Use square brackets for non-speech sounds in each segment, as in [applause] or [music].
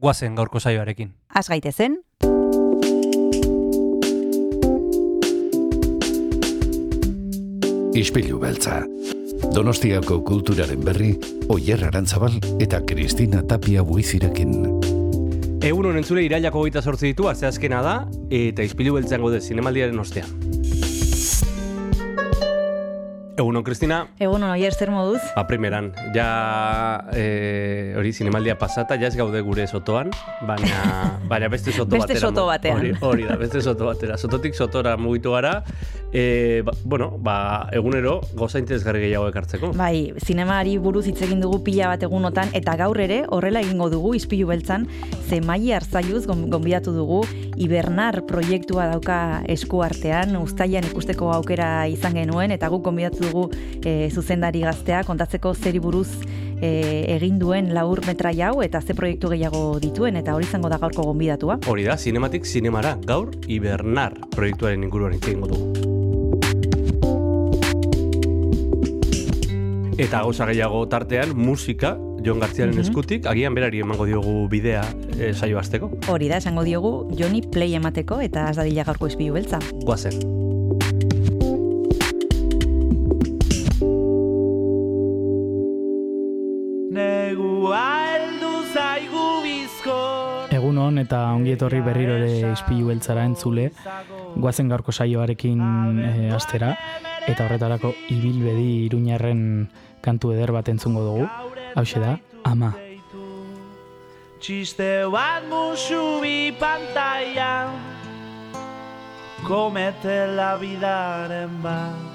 guazen gaurko saioarekin. Az gaitezen, Ispilu beltza. Donostiako kulturaren berri, Oyer Arantzabal eta Kristina Tapia buizirekin. Egun honen zure irailako goita sortzi ditu, azeazkena da, eta izpilu beltzan gode zinemaldiaren ostean. Egunon, Kristina. egun oier zer moduz? Ba, primeran, ja e, hori zinemaldia pasata, ja ez gaude gure sotoan, baina, [laughs] baina beste soto Beste batera. soto batean. Hori, hori da, beste soto batera. Sototik sotora mugitu gara, e, ba, bueno, ba, egunero goza interesgarri gehiago ekartzeko. Bai, zinemari buruz hitz egin dugu pila bat egunotan, eta gaur ere horrela egingo dugu izpilu beltzan, ze maili hartzaiuz gonbidatu dugu, Ibernar proiektua dauka esku artean, ustailan ikusteko aukera izan genuen, eta guk gonbidatu dugu e, zuzendari gaztea, kontatzeko zeri buruz e, egin duen laur metrai hau, eta ze proiektu gehiago dituen, eta hori izango da gaurko gonbidatua. Hori da, Cinematic Cinemara, gaur Ibernar proiektuaren inguruan hitz egingo dugu. Eta gauza gehiago tartean, musika, Jon Gartziaren Mhm. eskutik, agian berari emango diogu bidea e, saio azteko. Hori da, esango diogu, Joni play emateko, eta az dadila gaurko izpilu beltza. Guazen. Hon eta ongi etorri berriro ere ispilu beltzara entzule, guazen gaurko saioarekin e, astera, eta horretarako ibilbedi iruñarren kantu eder bat entzungo dugu, hause da, ama. Txiste bat musu bi pantailan Komete la vidaren bat.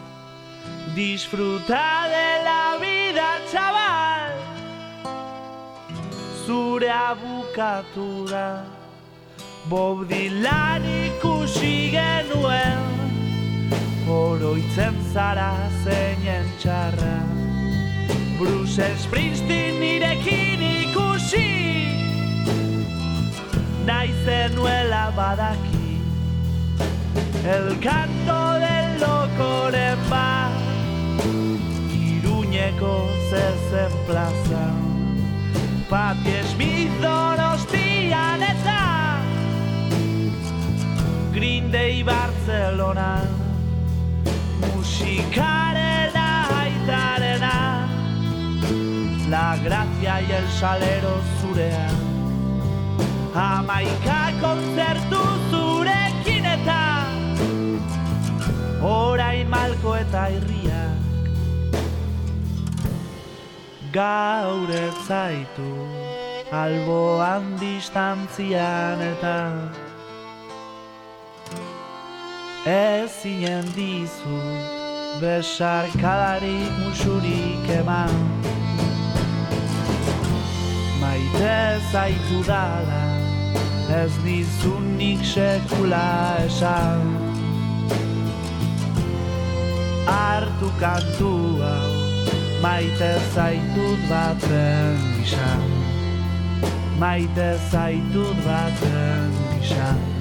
Disfruta de la vida, chaval Zure abukatu da Bob Dylan ikusi genuen Oroitzen zara zeinen txarra. Bruce Springsteen nirekin ikusi Naizenuela badaki. El canto del locoren bat Iruñeko zezen plaza Pati Smith donostian eta Green Day Barcelona. Musikaren aitarena La gracia y el salero zurean Hamaika kontzertu zurekin eta. Orain malko eta irriak Gaur ez zaitu Alboan distantzian eta Ezinen dizut Besarkadarik musurik eman. Maite zaitu dala Ez dizunik sekula esan. Artu kantu hau Maite zaitut baten gisa. Maite zaitut baten gisa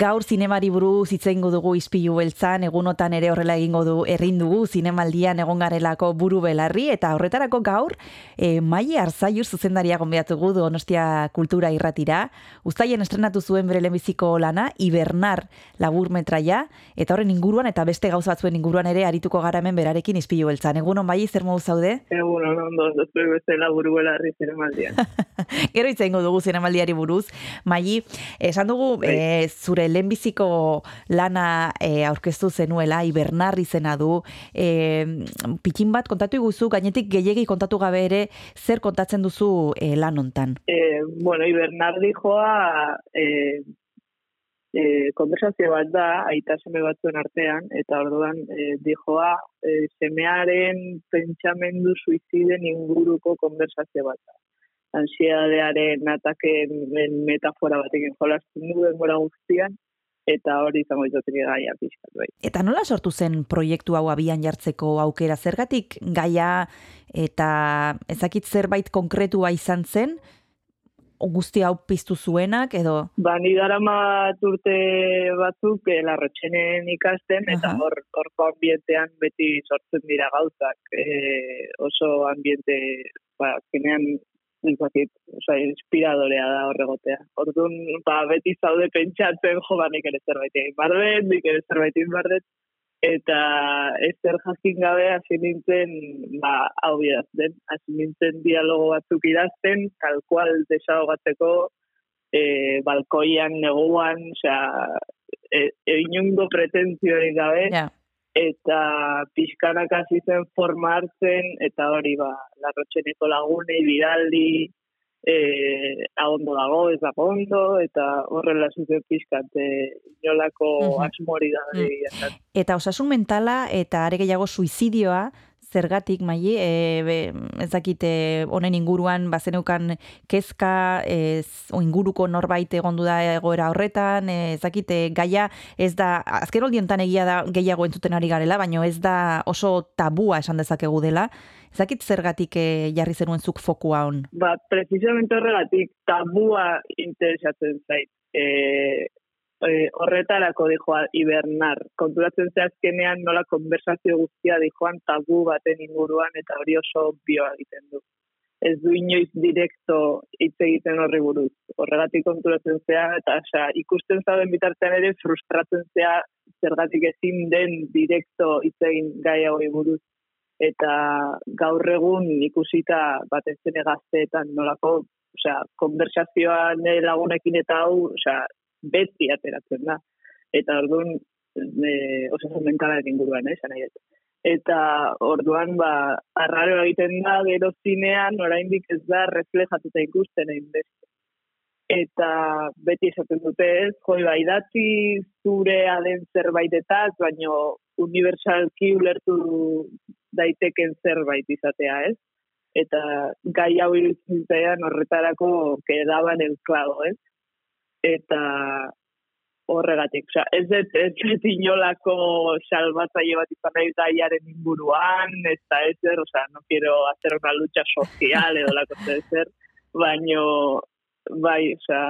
Gaur zinemari buruz hitz egingo dugu izpilu beltzan, egunotan ere horrela egingo du errin dugu zinemaldian egon garelako buru belarri, eta horretarako gaur, e, Mai Arzaiur zuzendaria gonbidatugu Donostia Kultura Irratira, ustaien estrenatu zuen bere lehenbiziko lana, Ibernar laburmetraia, eta horren inguruan eta beste gauza batzuen inguruan ere arituko gara hemen berarekin izpilu beltzan. Egunon Mai, zer modu zaude? Egun, ondo, ondo, zuen bezala buru belarri zinemaldian. [laughs] Gero hitz egingo dugu zinemaldiari buruz. Mai, esan dugu e, zure lehenbiziko lana e, aurkeztu zenuela, Ibernar izena du. E, pitxin bat kontatu iguzu, gainetik gehiegi kontatu gabe ere, zer kontatzen duzu e, lan hontan? Eh, bueno, Ibernardi joa eh, eh, konversazio bat da, aita seme batzuen artean, eta orduan eh, dijoa eh, semearen pentsamendu suiziden inguruko konversazio bat da. Ansiadearen ataken metafora batekin jolasten du denbora guztian, eta hori izango izaten gaia pixkat bai. Eta nola sortu zen proiektu hau abian jartzeko aukera? Zergatik gaia eta ezakit zerbait konkretua izan zen, guzti hau piztu zuenak edo Ba, ni darama urte batzuk eh, larretxenen ikasten, eta hor horko ambientean beti sortzen dira gauzak. Eh, oso ambiente, ba, azkenean, nintzakit, oza, inspiradorea da horregotea. Orduan, ba, beti zaude pentsatzen, jo, ba, nik ere zerbait egin bardet, nik ere zerbait egin bardet, eta ez zer jakin gabe hasi nintzen, ba, hau idazten, hasi nintzen dialogo batzuk idazten, tal cual desahogatzeko, e, balkoian, neguan, osea, e, e, inungo pretentziorik gabe, ja. Eta pixkanak hasi zen forma hartzen, eta hori ba, larrotxeneko lagunei, bidaldi, e, ondo dago, ez dago ondo, eta horrela zuzen pixkat, e, inolako Mhm. asmori da. Mm. Eta osasun mentala eta are gehiago suizidioa zergatik maili, e, be, ez dakite honen inguruan bazeneukan kezka ez, o inguruko norbait egondu da egoera horretan, e, ez dakite gaia ez da, azken holdiontan egia da gehiago entzuten ari garela, baino ez da oso tabua esan dezakegu dela, ez dakit zergatik e, jarri zenuen zuk fokua hon. Ba, precisamente horregatik tabua interesatzen zait. E, e, horretarako dijoa hibernar. Konturatzen ze azkenean nola konversazio guztia dijoan tabu baten inguruan eta hori oso bio egiten du. Ez du inoiz direkto hitz egiten horri buruz. Horregatik konturatzen zea eta osea, ikusten zauden bitartean ere frustratzen zea zergatik ezin den direkto hitz egin gai hori buruz eta gaur egun ikusita batez ere gazteetan nolako, osea, konversazioan lagunekin eta hau, osea, beti ateratzen da. Eta orduan, e, osasun mentalaren inguruan, eh, nahi dut. Eta orduan, ba, arraro egiten da, gero zinean, oraindik ez da reflejatuta ikusten egin beste. Eta beti esaten dute ez, joi, ba, idatzi zurea den zerbaitetaz, baino universalki ulertu daiteken zerbait izatea, ez? Eta gai hau iruditzen horretarako kedaban el clavo, ez? Eta horregatik. Osea, ez dut, ez dut inolako salbatzaile bat izan nahi gaiaren inguruan, ez da ez er, osea, no quiero hacer una lucha social edo lako zer, baino, bai, osea,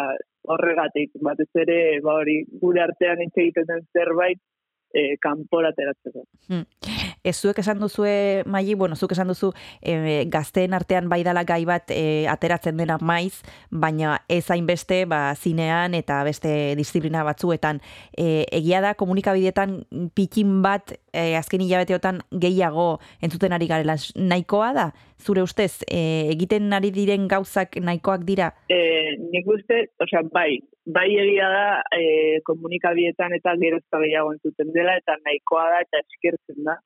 horregatik, batez ere, ba hori, gure artean hitz egiten den zerbait, e, kanpora ateratzeko. Hmm. Ez zuek esan duzue, Maili, bueno, zuek esan duzu e, gazteen artean bai dala gai bat e, ateratzen dena maiz, baina ez hainbeste ba, zinean eta beste disiplina batzuetan. E, egia da komunikabideetan pikin bat e, azken hilabeteotan gehiago entzuten ari garela nahikoa da? Zure ustez, e, egiten ari diren gauzak nahikoak dira? E, nik uste, osea, bai, bai egia da e, komunikabietan eta gerozta gehiago entzuten dela eta nahikoa da eta eskertzen da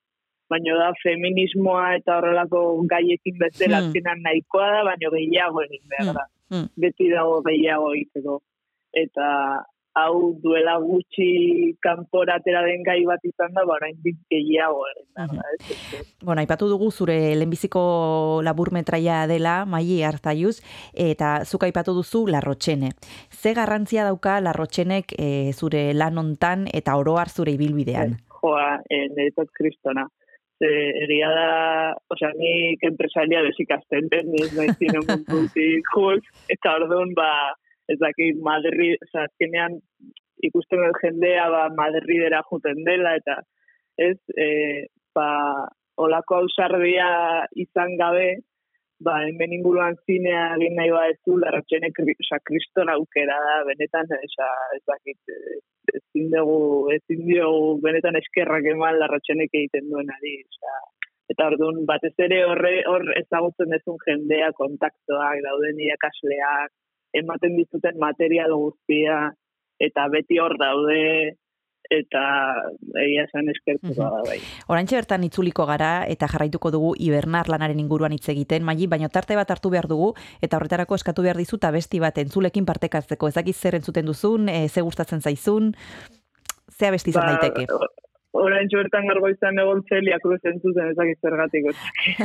baino da feminismoa eta horrelako gaiekin bezala hmm. azkenan nahikoa da, baino gehiago egin behar da. Hmm. hmm. Beti dago gehiago egiteko. Eta hau duela gutxi kanporatera den gai bat izan da, bara indik gehiago. Hmm. Bueno, aipatu dugu zure lehenbiziko labur metraia dela, maili hartzaiuz, eta zuk aipatu duzu larrotxene. Ze garrantzia dauka larrotxenek e, zure lan ontan eta oroar zure ibilbidean? Joa, e, niretzat kristona ze egia da, osea, nik empresaria desikasten den, ez nahi zine mundutik, [laughs] eta orduan, ba, ez dakit, Madrid, osea, azkenean, ikusten dut jendea, ba, Madridera juten dela, eta ez, e, ba, olako ausardia izan gabe, ba, hemen inguruan zinea egin nahi ba ez du, larratxene kriston aukera da, benetan, esa, ez dakit, ezin dugu, ezin dugu, benetan eskerrak eman larratxenek egiten duen ari, oza, eta orduan, batez ere horre, hor ezagutzen dezun jendea, kontaktoak, dauden irakasleak, ematen dituten material guztia, eta beti hor daude, eta egia esan eskertu da bai. Orantxe bertan itzuliko gara eta jarraituko dugu hibernar lanaren inguruan hitz egiten, Maili, baina tarte bat hartu behar dugu eta horretarako eskatu behar dizuta besti bat entzulekin partekatzeko. Ezakiz zer entzuten duzun, e, ze gustatzen zaizun, zea besti izan ba, daiteke. Orain bertan gargo izan egon zelia kruz entzuten ezakiz zergatik.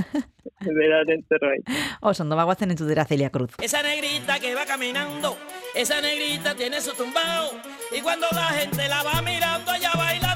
[laughs] Beraren zerbait. Oso, ondo bagoazen entzutera Celia Cruz. Esa negrita que va caminando, esa negrita tiene su tumbao, y cuando la gente la va mirando, ella baila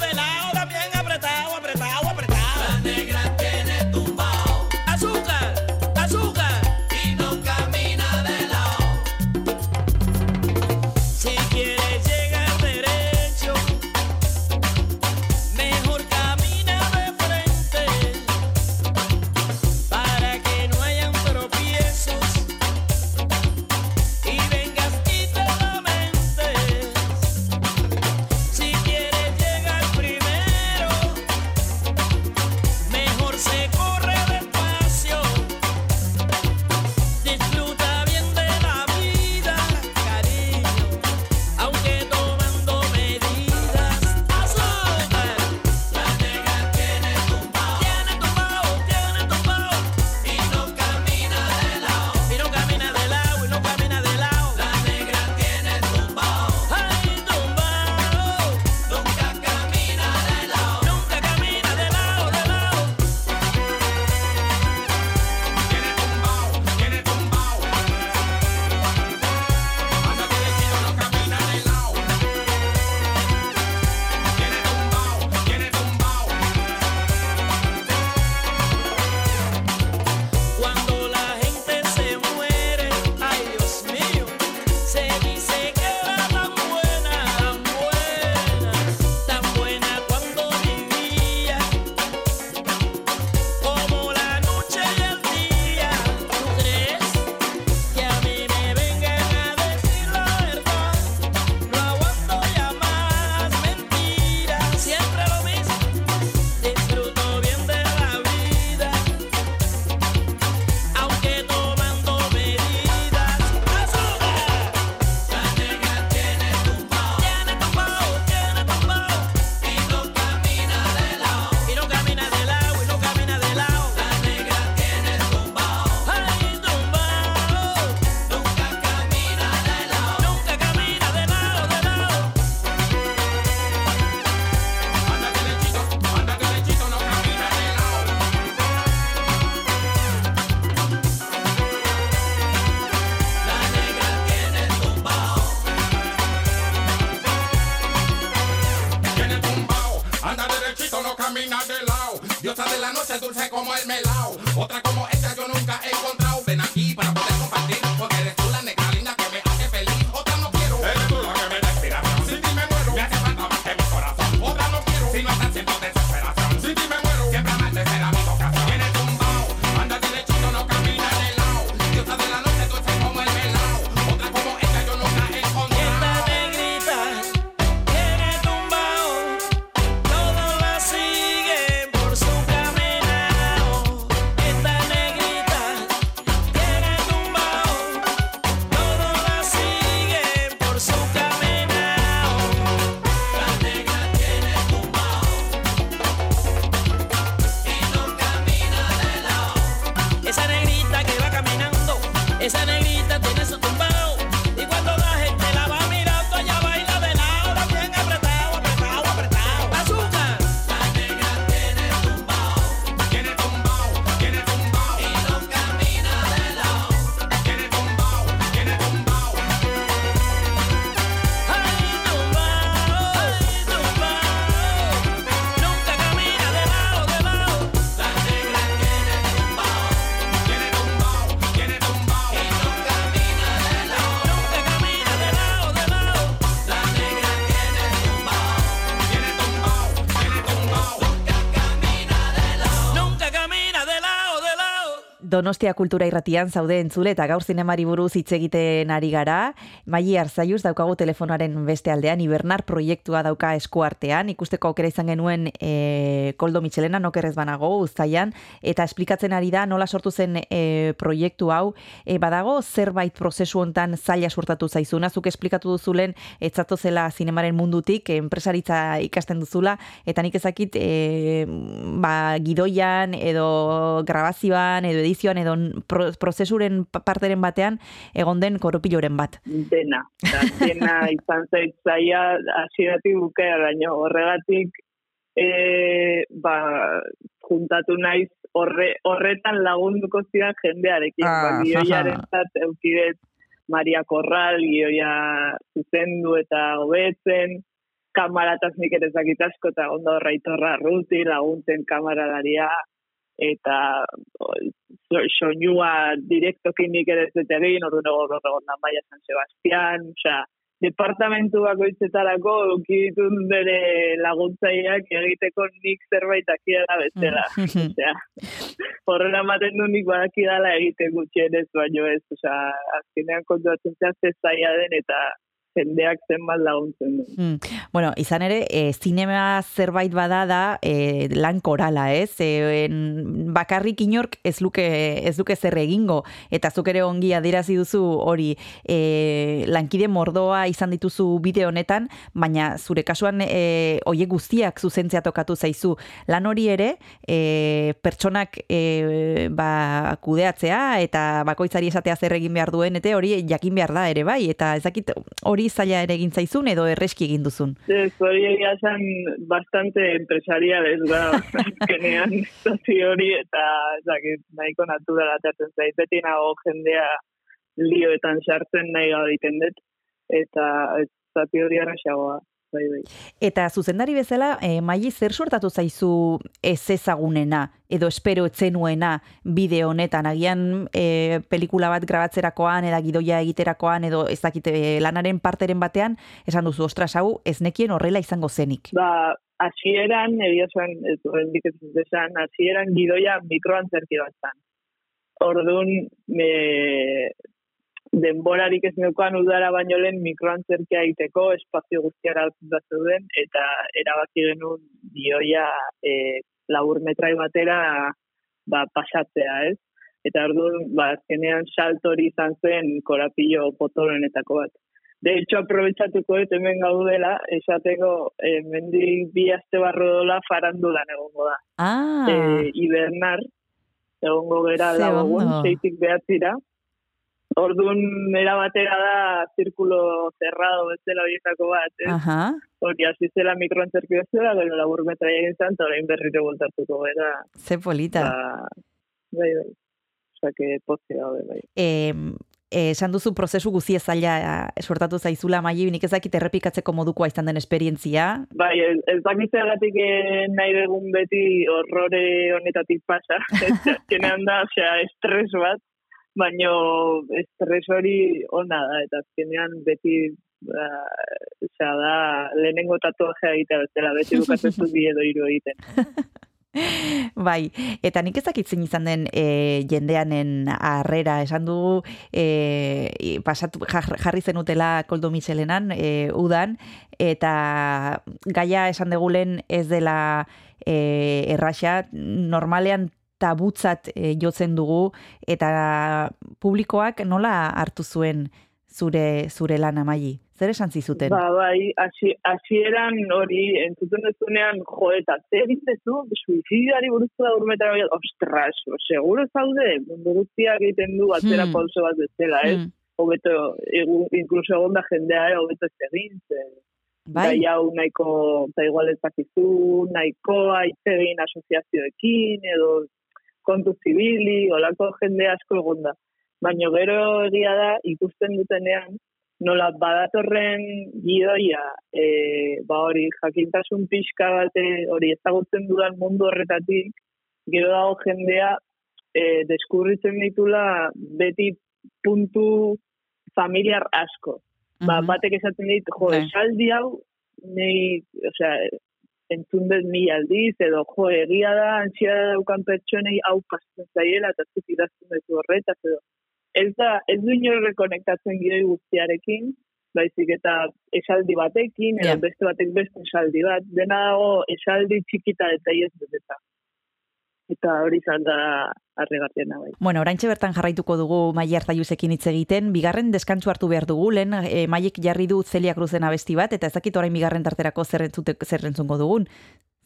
Donostia kultura irratian zaude entzule eta gaur zinemari buruz hitz egiten ari gara. Maili Arzaiuz daukagu telefonoaren beste aldean, Ibernar proiektua dauka eskuartean, ikusteko aukera izan genuen e, Koldo Michelena nokerrez banago uztaian, eta esplikatzen ari da nola sortu zen e, proiektu hau. E, badago zerbait prozesu hontan zaila sortatu zaizuna, zuk esplikatu duzulen etzatu zela zinemaren mundutik, enpresaritza ikasten duzula, eta nik ezakit e, ba, gidoian edo grabazioan edo edizioan edo pro, prozesuren pa- parteren batean egon den koropiloren bat. Dena. Eta [laughs] dena izan zait zaia hasieratik bukaeraino horregatik e, ba, juntatu naiz horre, horretan lagunduko zidan jendearekin. Ah, ba, gioiaren zat eukidet Maria Corral, gioia zuzendu eta hobetzen, kamarataz nik ere ez dakit asko eta ondo horraitorra ruti laguntzen kamaralaria eta so- soinua direktokin nik ere ez dut egin, orduan egon egon da Maia San Sebastian, osea, departamentu bakoitzetarako eduki ditun bere laguntzaileak egiteko nik zerbait akidala bestela. [laughs] Osea, horrela ematen du nik badakidala egiten gutxienez, baino ez, osea, azkenean kontuatzen zea ze zaila den eta jendeak zenbat laguntzen du. Hmm. Bueno, izan ere, e, zinema zerbait bada da e, lan korala, ez? E, en, bakarrik inork ez luke ez duke zer egingo eta zuk ere ongi adierazi duzu hori e, lankide mordoa izan dituzu bideo honetan, baina zure kasuan e, hoiek guztiak zuzentzea tokatu zaizu. Lan hori ere e, pertsonak e, ba, kudeatzea eta bakoitzari esatea zer egin behar duen, eta hori jakin behar da ere bai, eta ez hori zaila ere egin zaizun edo erreski egin duzun. Ez, hori egia esan bastante empresariales da, [laughs] azkenean zati hori eta ez dakit, nahiko natural atatzen zait, beti nago jendea lioetan sartzen nahi gabe egiten dut, eta ez zati hori arrasagoa. Bai, bai. Eta zuzendari bezala, e, maili zer sortatu zaizu ez ezagunena edo espero etzenuena bideo honetan, agian e, pelikula bat grabatzerakoan edo gidoia egiterakoan edo ez dakit e, lanaren parteren batean, esan duzu, ostras, hau ez nekien horrela izango zenik. Ba, hasieran, egia zuen, ez dut esan, hasieran gidoia mikroantzerki bat zan. Orduan, me, denborarik ez neukan udara baino lehen mikroantzerkia egiteko espazio guztiara da zeuden eta erabaki genuen bioia e, labur metrai batera ba, pasatzea, ez? Eta orduan, ba, azkenean salto hori izan zen korapillo potoloenetako bat. De hecho, aprobetsatuko dut hemen gaudela, esateko, eh, mendik bi aste barro dola farandulan egongo da. Ah, Eh, Ibernar, egongo gera ondo. seitik behatzira. Orduan, era batera da, zirkulo cerrado bezala horietako bat, ez? aha, Hori, hasi zela mikroantzerki bezala, gero labur metraia egin zan, eta orain berriro voltatuko gara. ze polita. Ba, bai, bai. Osa, que gaude, bai. Eh, esan duzu prozesu guzie zaila eh, sortatu zaizula maili, nik ezakit errepikatzeko modukoa izan den esperientzia. Bai, ez, ez dakitzeagatik eh, nahi dugun beti horrore honetatik pasa. [laughs] Azkenean da, osea, estres bat, baino estres hori ona da, eta azkenean beti osea, da, lehenengo tatuajea egitea bezala, beti [laughs] bukatzen zu edo hiru egiten. [laughs] Bai, eta nik ezakitzen izan den e, jendeanen harrera, esan dugu e, pasatu, jar- jarri zenutela koldo Michelenan, e, udan, eta gaia esan degulen ez dela e, erraxa, normalean tabutzat e, jotzen dugu, eta publikoak nola hartu zuen zure, zure lan amaili? Zer esan zizuten? Ba, bai, hasi- hasieran hori, entzuten duzunean, jo, eta zer egitezu, suizidiari buruzko da urmetan hori, ostras, seguro zaude, mundu guztiak egiten du atzera Hmm. pauso bat bezala, ez? Mm, Hobeto, incluso egon da jendea, eh, hobeto ez egin, bai, gai hau nahiko, eta igual ez dakizu, nahikoa hitz egin asoziazioekin, edo kontu zibili, olako jende asko egon da. Baina gero egia da, ikusten dutenean, nola badatorren gidoia, e, ba hori, jakintasun pixka bate, hori ezagutzen dudan mundu horretatik, gero dago jendea, e, deskurritzen ditula beti puntu familiar asko ba, mhm. batek esaten dit, jo, Bai. esaldi hau, nei, osea, entzun dut mi aldiz, edo, jo, egia da, antxia daukan pertsonei hau pasatzen zaiela, eta zuk idazten duzu horretaz, edo. Ez da, ez du inor rekonektatzen gidoi guztiarekin, baizik eta esaldi batekin, edo Ja. beste batek beste esaldi bat, dena dago esaldi txikita eta ez beteta. Eta hori izan da harrigarriena bai. Bueno, oraintxe bertan jarraituko dugu Maia Arzaiuzekin hitz egiten. Bigarren deskantsu hartu behar dugu, lehen e, Maiek jarri du Celia Cruzen abesti bat, eta ez dakit orain bigarren tarterako zer, entzute, zer entzungo dugun.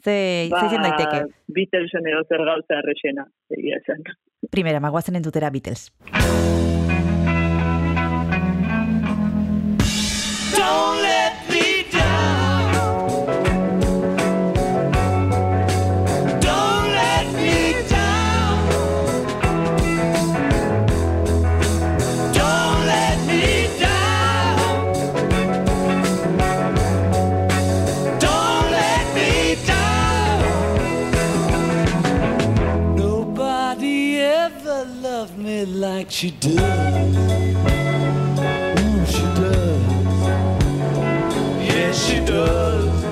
Ze, ze izan daiteke? Beatlesen edo zer gauza errexena, egia esan. Primera, magoazen entzutera Beatles. Don't she does. Ooh, she does. Yes, she does.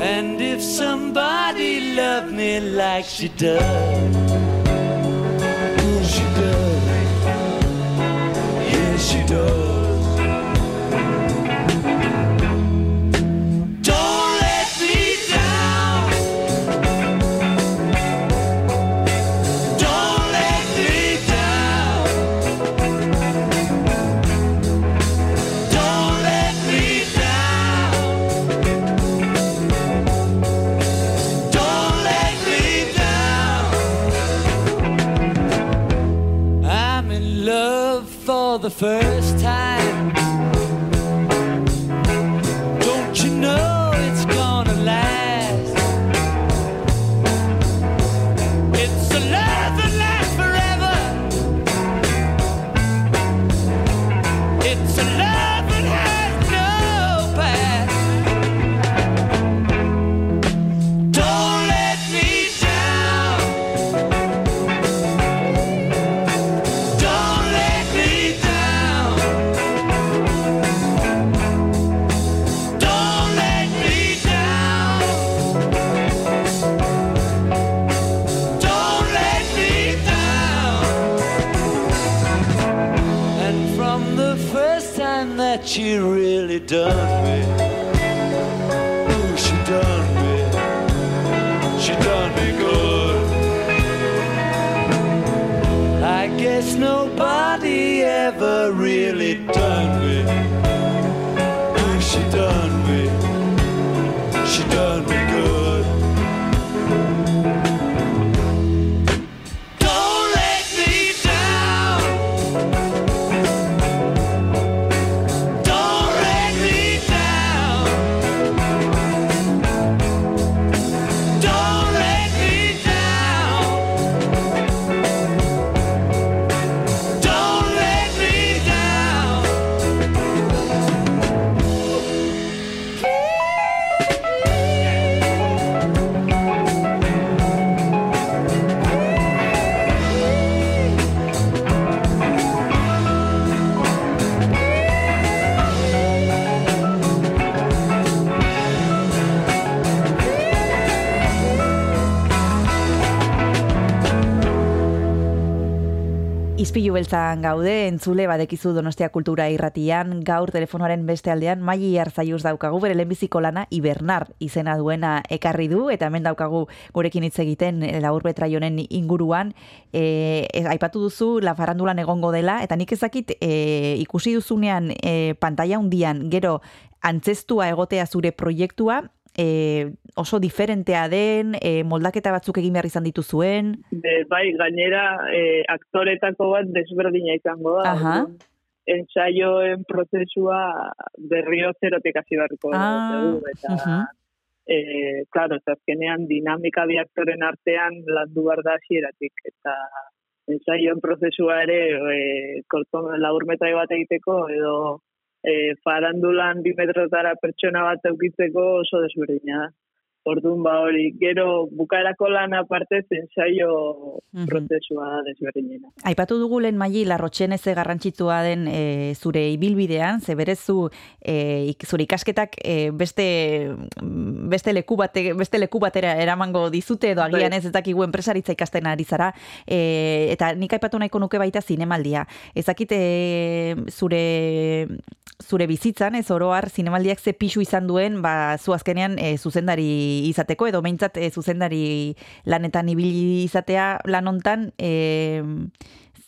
And if somebody loved me like she does, fast. Beltzan gaude, entzule badekizu Donostia Kultura irratian, gaur telefonoaren beste aldean, Maili Arzaiuz daukagu, bere lehenbiziko lana, Ibernar izena duena ekarri du, eta hemen daukagu gurekin hitz egiten eh, labur betraionen inguruan, e, e, aipatu duzu, la farandulan egongo dela, eta nik ezakit e, ikusi duzunean e, pantalla hundian, gero antzestua egotea zure proiektua, e, oso diferentea den, e, moldaketa batzuk egin behar izan dituzuen. De, bai, gainera, e, aktoretako bat desberdina izango da. Aha. Ensaioen prozesua berrio zerotik hasi beharko Ah, dugu, eta, eh, claro, azkenean dinamika bi aktoren artean landu behar da hasieratik eta ensaioen prozesua ere e, korton laburmetai bat egiteko edo e, farandulan bi metrotara pertsona bat eukitzeko oso desberdina da. Orduan ba hori, gero bukaerako lan aparte ensaio Mhm. prozesua desberdinena. Aipatu dugu lehen maili larrotxen eze garrantzitsua den e, zure ibilbidean, ze berezu e, ik, zure ikasketak e, beste, beste, leku bate, beste leku batera eramango dizute edo agian Bai. ez ez dakigu enpresaritza ikasten ari zara, e, eta nik aipatu nahiko nuke baita zinemaldia. Ezakit e, zure zure bizitzan, ez oroar, zinemaldiak ze pixu izan duen, ba, zu azkenean e, zuzendari izateko, edo meintzat e, zuzendari lanetan ibili izatea lan hontan, e,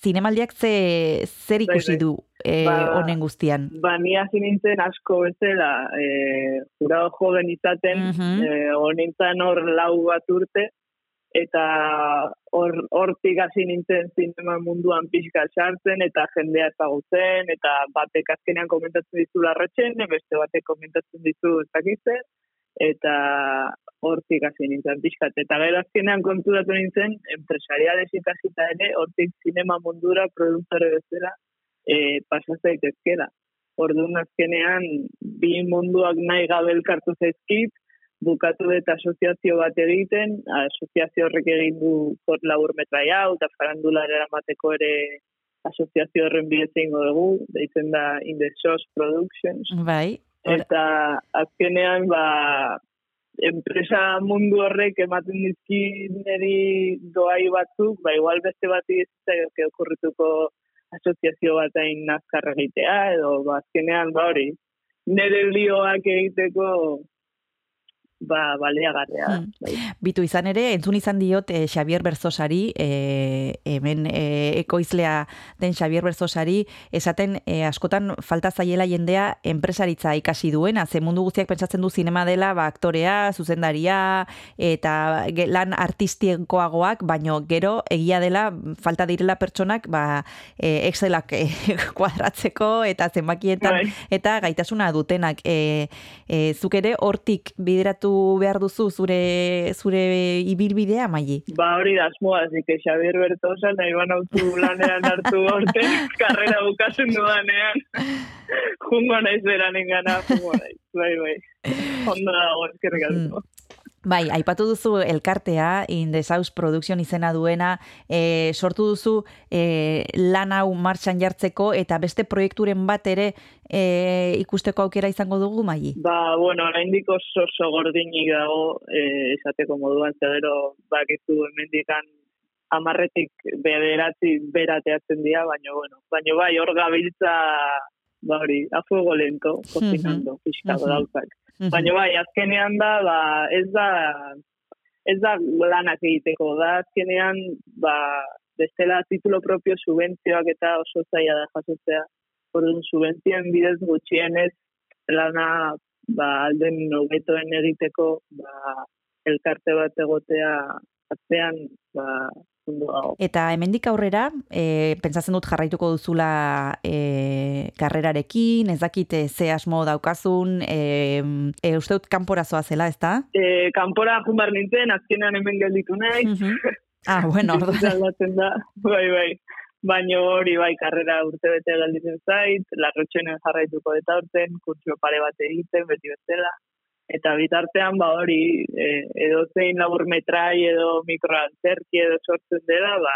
zinemaldiak ze, zer Bai, ikusi bai. du e, Ba- honen guztian? Ba, ni hasi nintzen asko bezala, e, jurado joven izaten, Mhm. eh, honintzen hor lau bat urte, eta hor hortik hasi nintzen zinema munduan pixka sartzen, eta jendea ezagutzen, eta batek azkenean komentatzen dizu larretxen, beste batek komentatzen dizu ez dakitze, eta hortik hasi nintzen pixkat. Eta gero azkenean konturatu nintzen, empresariales ikasita ere, hortik zinema mundura produktore bezala, e, pasa zaitezkela. Orduan azkenean bi munduak nahi gabe elkartu zaizkit, bukatu dut asoziazio bat egiten, asoziazio horrek egin du kort labur metrai hau, eta farandulara eramateko ere asoziazio horren bidez egingo dugu, deitzen da In the Shows Productions, Bai, hor- eta azkenean ba enpresa mundu horrek ematen dizki niri doai batzuk, ba igual beste bati ez zaioke okurrituko asoziazio bat hain nazkar egitea, edo ba azkenean ba hori, nire lioak egiteko ba baliagarria. da, Hmm. bai. Bitu izan ere, entzun izan diot eh, Xavier Berzosari, eh, hemen eh, ekoizlea den Xavier Berzosari, esaten eh, askotan falta zaiela jendea enpresaritza ikasi duena, ze mundu guztiak pentsatzen du zinema dela, ba, aktorea, zuzendaria, eta lan artistikoagoak, baino gero egia dela falta direla pertsonak ba, eh, Excelak eh, [laughs] kuadratzeko eta zenbakietan Bai. eta gaitasuna dutenak. E, e, zuk ere hortik bideratu behar duzu zure zure ibilbidea, Maili? Ba hori da asmoa, así que Xavier Bertosa nahi banautu lanean hartu orte, [laughs] karrera bukatzen dudanean. Jungo naiz beranen gana, jungo naiz, bai, bai. Ondo dago, eskerrik asko. Bai, aipatu duzu elkartea, In the South Production izena duena, e, sortu duzu e, lan hau martxan jartzeko eta beste proiekturen bat ere e, ikusteko aukera izango dugu, Maili? Ba, bueno, oraindik oso oso gordinik dago, eh, esateko moduan, ze gero bakizu hemendikan amarretik bederatzi berateatzen dira, baina, bueno, baina bai, hor gabiltza, ba hori, a fuego lento, kozinando, pixka Mhm. gauzak. Baina bai, azkenean da, ba, ez da, ez da lanak egiteko, da azkenean, ba, bestela titulo propio subentzioak eta oso zaila da jasotzea. Orduan, subentzioen bidez gutxienez, lana, ba, alden nobetoen egiteko, ba, elkarte bat egotea atzean, ba, ondo dago. Eta hemendik aurrera, e, pentsatzen dut jarraituko duzula e, karrerarekin, ez dakit e, ze asmo daukazun, e, e, uste dut kanporazoa zela, ez da? E, kanpora jumar nintzen, azkenean hemen gelditu nahi, [laughs] Ah, bueno, ordu. Bizitza aldatzen da, bai, bai. Baina hori bai, karrera urte bete galditzen zait, larrotxenen jarraituko eta urten, kurtso pare bat egiten, beti bezala. Eta bitartean, ba hori, e, edo zein labur metrai edo mikroantzerki edo sortzen dela, ba,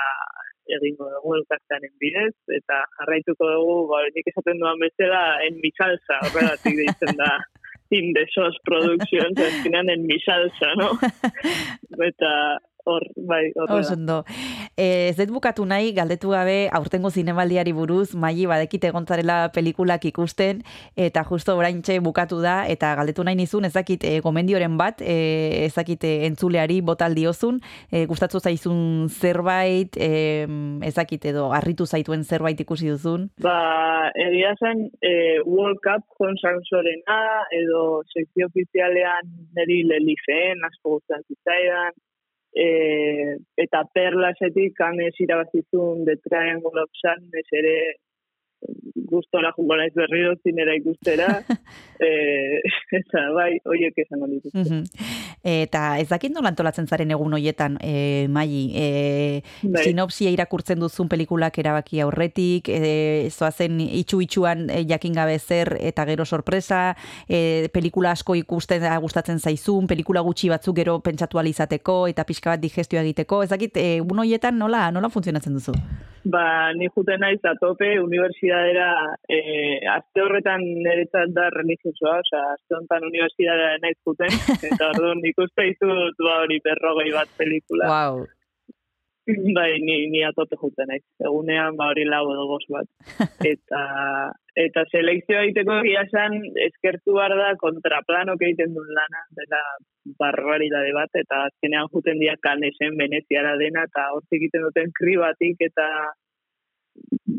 egingo dugu elkartearen bidez, eta jarraituko dugu, ba, nik esaten duan bezala, en mi salsa, horregatik deitzen da, in the sauce productions, azkenean en mi salsa, no? [laughs] eta hor, bai, horrela. Oso ondo. Eh, ez dut bukatu nahi, galdetu gabe, aurtengo zinemaldiari buruz, maili badekite egontzarela pelikulak ikusten, eta justo oraintxe bukatu da, eta galdetu nahi nizun, ezakit e, gomendioren bat, e, ezakit eh, entzuleari botaldi diozun, e, gustatzu zaizun zerbait, e, ezakit edo harritu zaituen zerbait ikusi duzun. Ba, egia zen, e, World Cup Jon Sansorena, edo sekzio ofizialean niri lelifeen, asko guztan zitzaidan, e, eta perlasetik kanez irabazizun The Triangle of Sadness ere gustora jungo naiz berriro zinera ikustera, [laughs] e, [laughs] eta bai, horiek esango dituzte. Mhm. Eta ez dakit nola antolatzen zaren egun hoietan, e, Maili, e, Bai. sinopsia irakurtzen duzun pelikulak erabaki aurretik, e, zoazen itxu-itxuan e, jakin gabe zer eta gero sorpresa, e, pelikula asko ikusten da gustatzen zaizun, pelikula gutxi batzuk gero pentsatu ahal izateko eta pixka bat digestioa egiteko, ez dakit e, egun hoietan nola, nola funtzionatzen duzu? Ba, ni juten naiz a tope unibertsitatera, eh, aste horretan niretzat da religiosoa, osea, aste honetan unibertsitatera naiz juten, [laughs] eta orduan ikuste ditut ba hori berrogei bat pelikula. Wow. [laughs] Bai, ni, ni a tope juten naiz. Egunean ba hori lau edo bost bat. [laughs] Eta, eta selekzioa egiteko egia esan, eskertu behar da kontraplanok egiten duen lana, dela barbaridade bat, eta azkenean juten dira kanesen Veneziara dena, eta hortik egiten duten kribatik, eta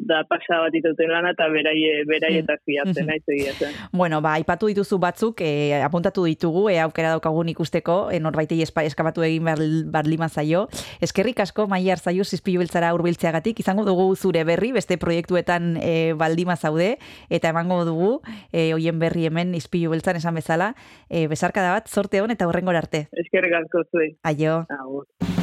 da pasa bat ituten lana, eta beraie, beraietaz fiatzen naiz egia zen. Bueno, ba, aipatu dituzu batzuk, e, apuntatu ditugu, e, aukera daukagun ikusteko, e, norbaitei espa, eskabatu egin behar, behar lima zaio. Eskerrik asko, Maia Arzaio, zizpilu beltzara urbiltzeagatik, izango dugu zure berri, beste proiektuetan e, baldima zaude, eta emango dugu, e, hoien berri hemen izpilu beltzan esan bezala, e, besarkada bat, sorte hon eta horrengora arte. Eskerrik asko zuei. Aio. Agur.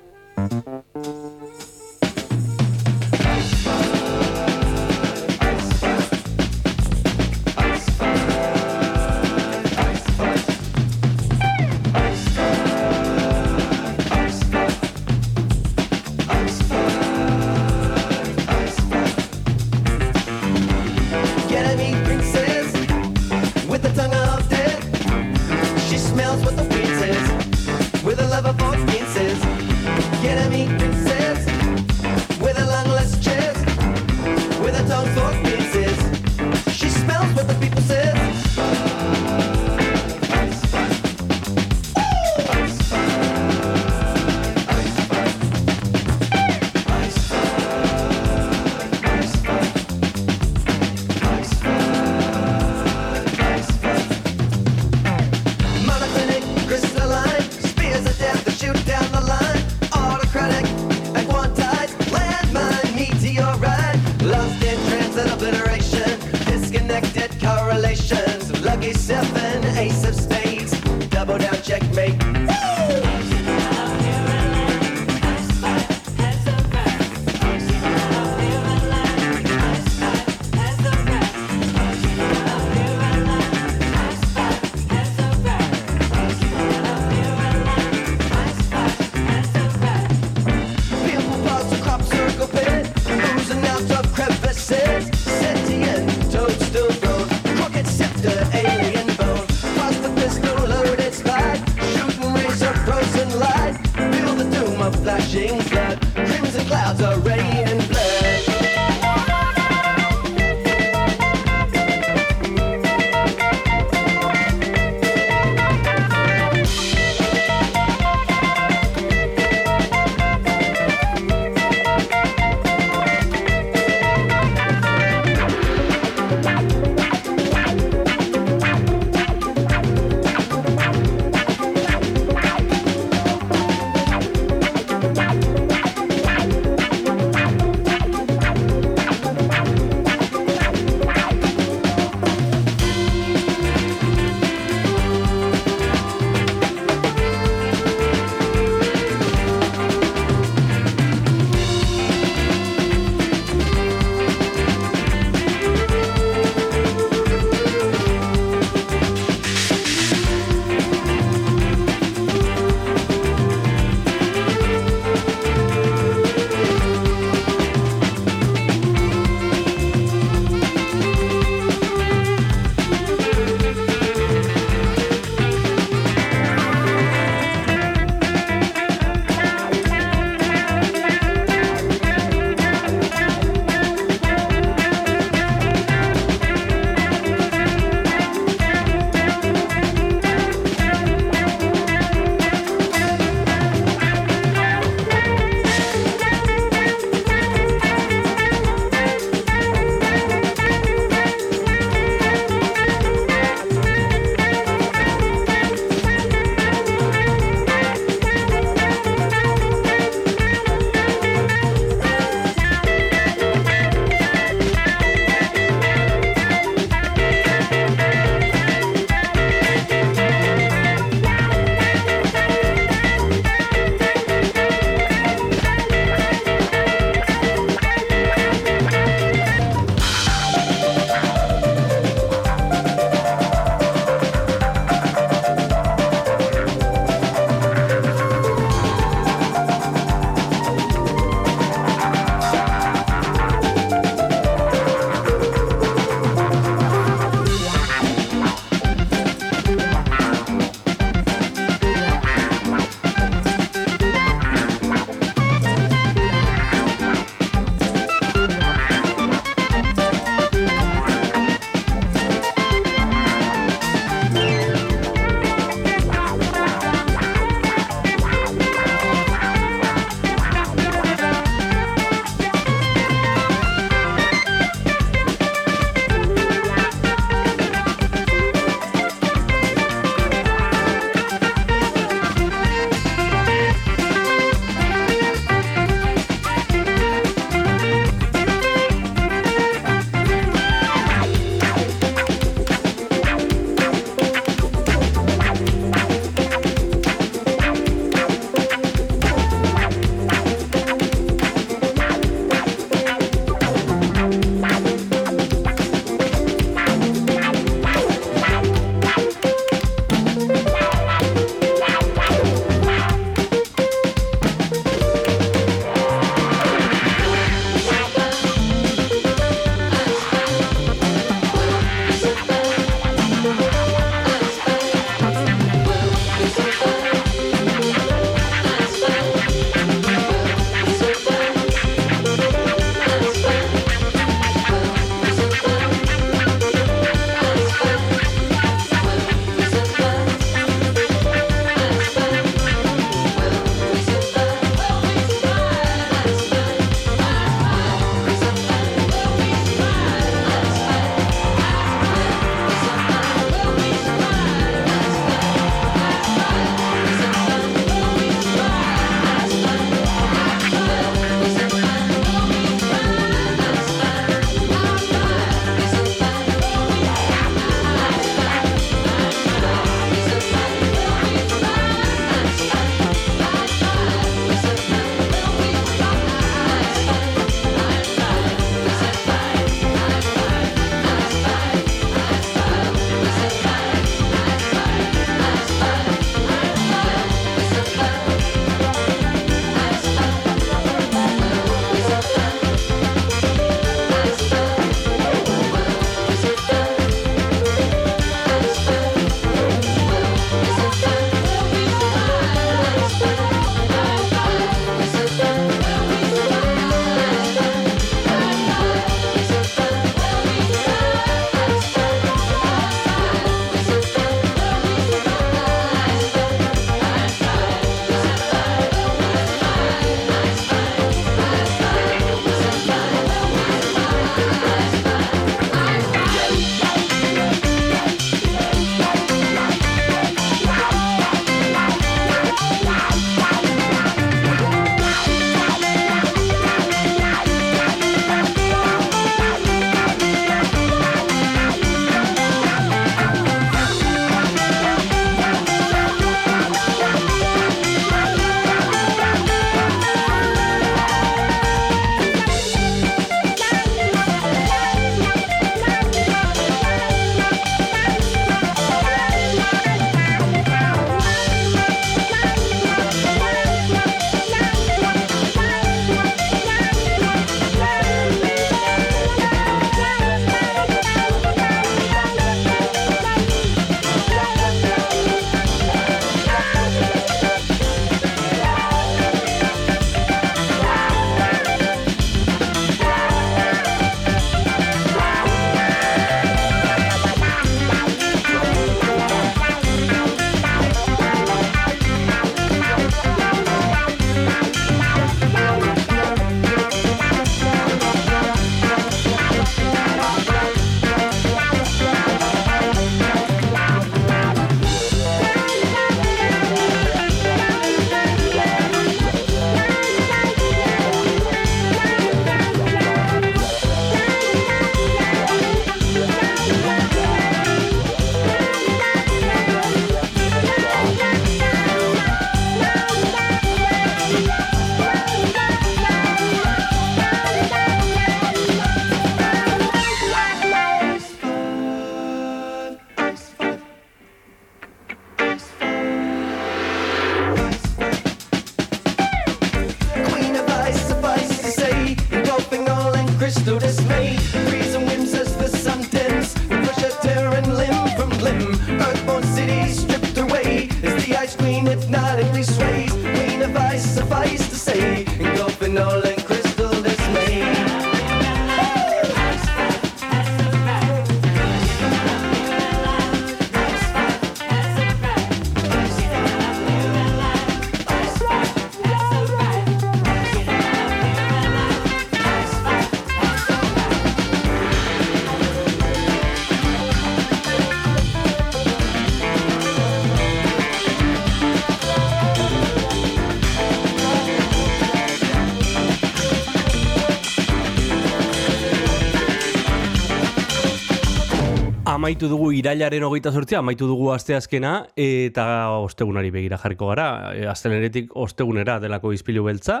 Amaitu dugu irailaren hogeita sortzia, amaitu dugu asteazkena eta ostegunari begira jarriko gara. E, Astelenetik ostegunera delako izpilu beltza.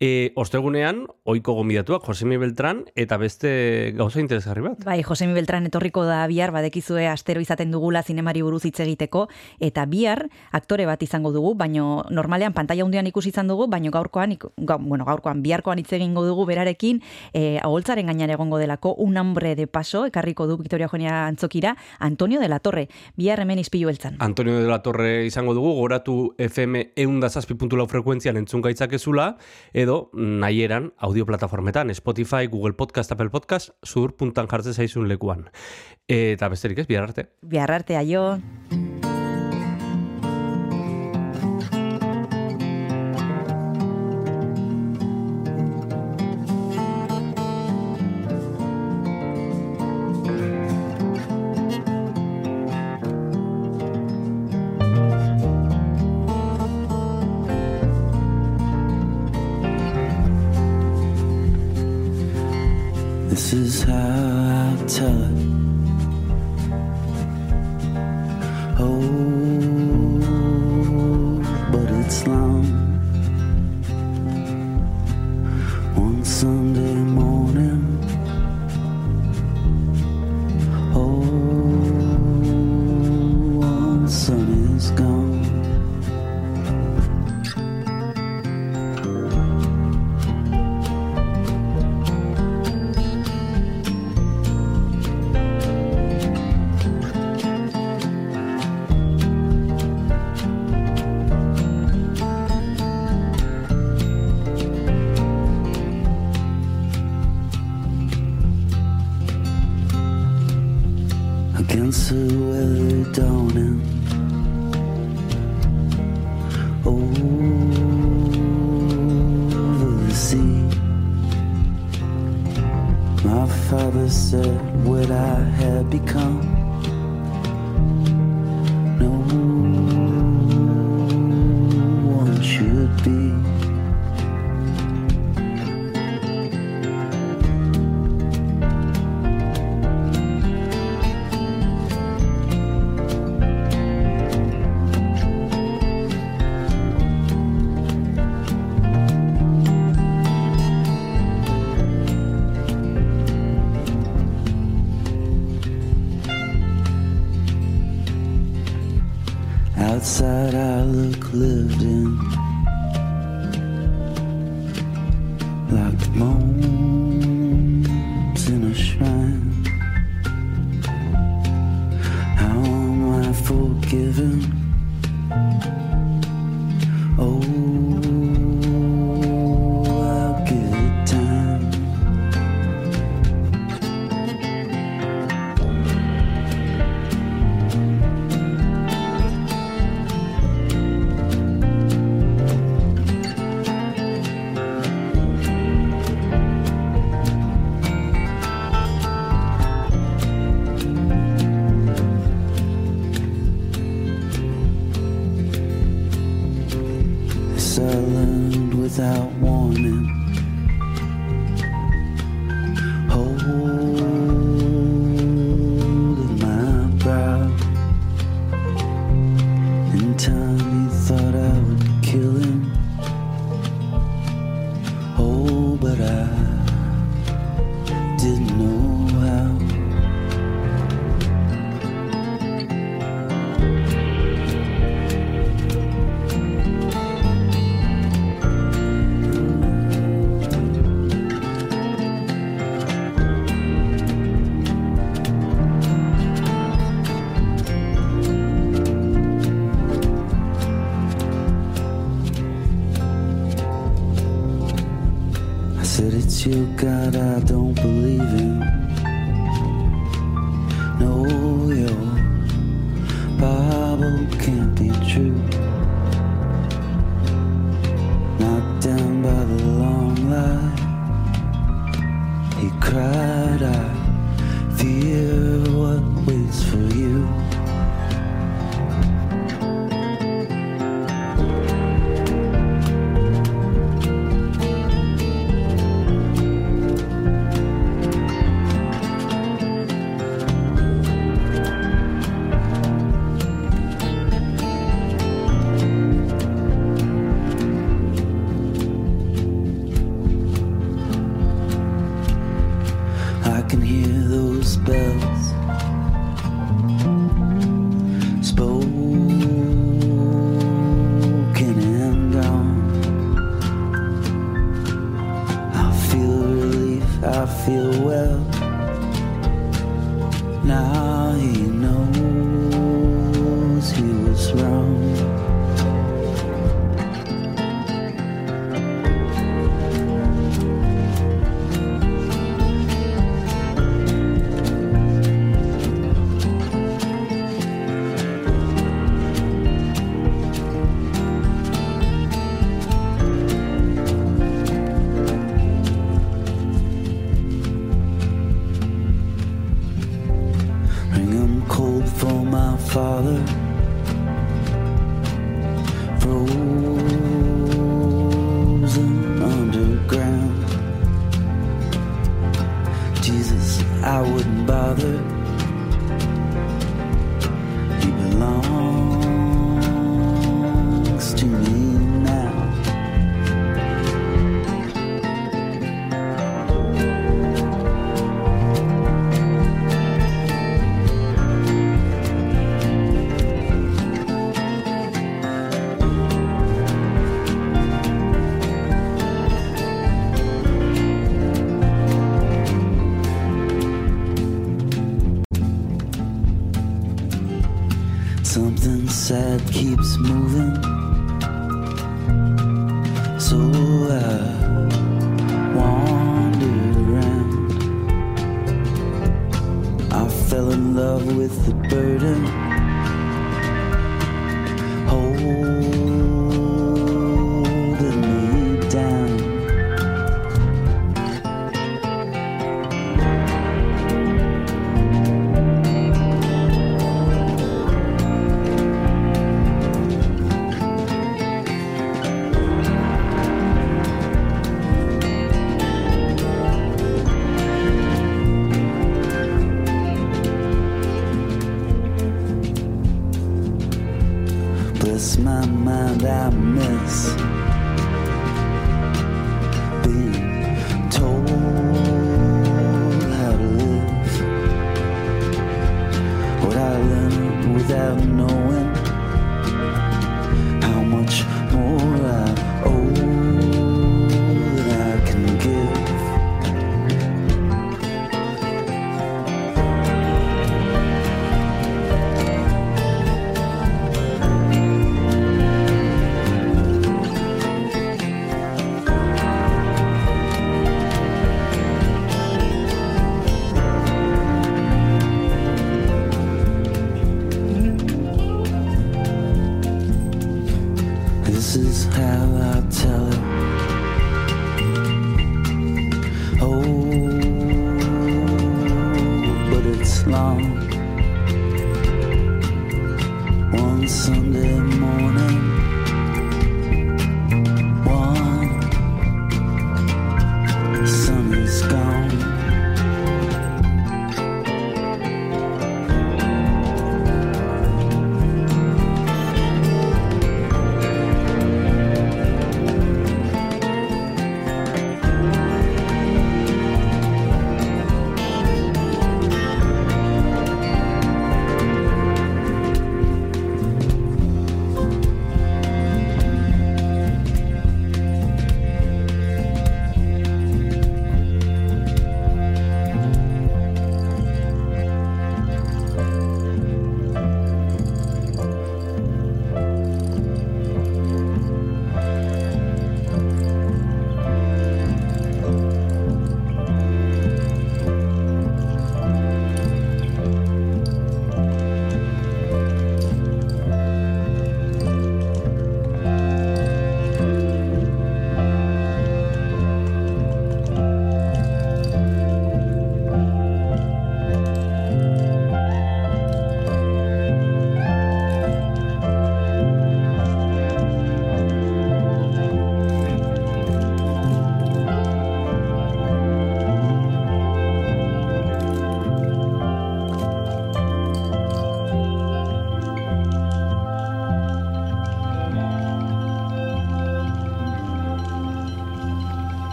E, ostegunean, oiko gomidatuak, Josemi Beltran, eta beste gauza interesgarri bat. Bai, Josemi Beltran etorriko da bihar, badekizue astero izaten dugula zinemari buruz hitz egiteko, eta bihar aktore bat izango dugu, baino normalean pantalla hundian ikusi izan dugu, baino gaurkoan, ga, bueno, gaurkoan biharkoan hitz egingo dugu berarekin, e, aholtzaren gainean egongo delako, un hambre de paso, ekarriko du Victoria Eugenia Antzokira, Antonio de la Torre, bihar hemen izpilu beltzan. Antonio de la Torre izango dugu, goratu FM eundazazpi.lau frekuentzian entzun gaitzakezula, edo nahieran audioplatformetan, Spotify, Google Podcast, Apple Podcast, zur puntan jartzen zaizun lekuan. Eta besterik ez, bihar arte. Bihar arte, aio. How I tell it, Oh. island without warning.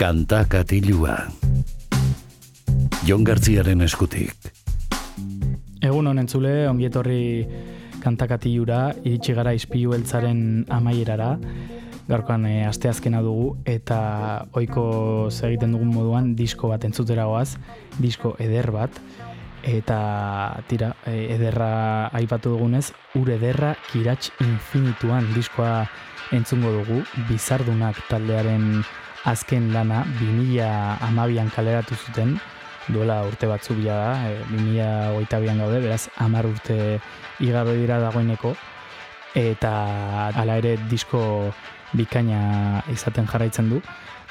Kanta katilua. Jon Gartziaren eskutik. Egun honen zule, ongietorri kantakatilura, iritsi gara izpilu beltzaren amaierara, gaurkoan e, asteazkena dugu, eta ohiko egiten dugun moduan disko bat entzutera goaz, disko eder bat, eta tira, e, ederra aipatu dugunez, ur ederra kirats infinituan diskoa entzungo dugu, bizardunak taldearen azken lana 2012an kaleratu zuten, duela urte batzu bila da, e, 2022an gaude, beraz 10 urte igaro dira dagoeneko, eta hala ere disko bikaina izaten jarraitzen du,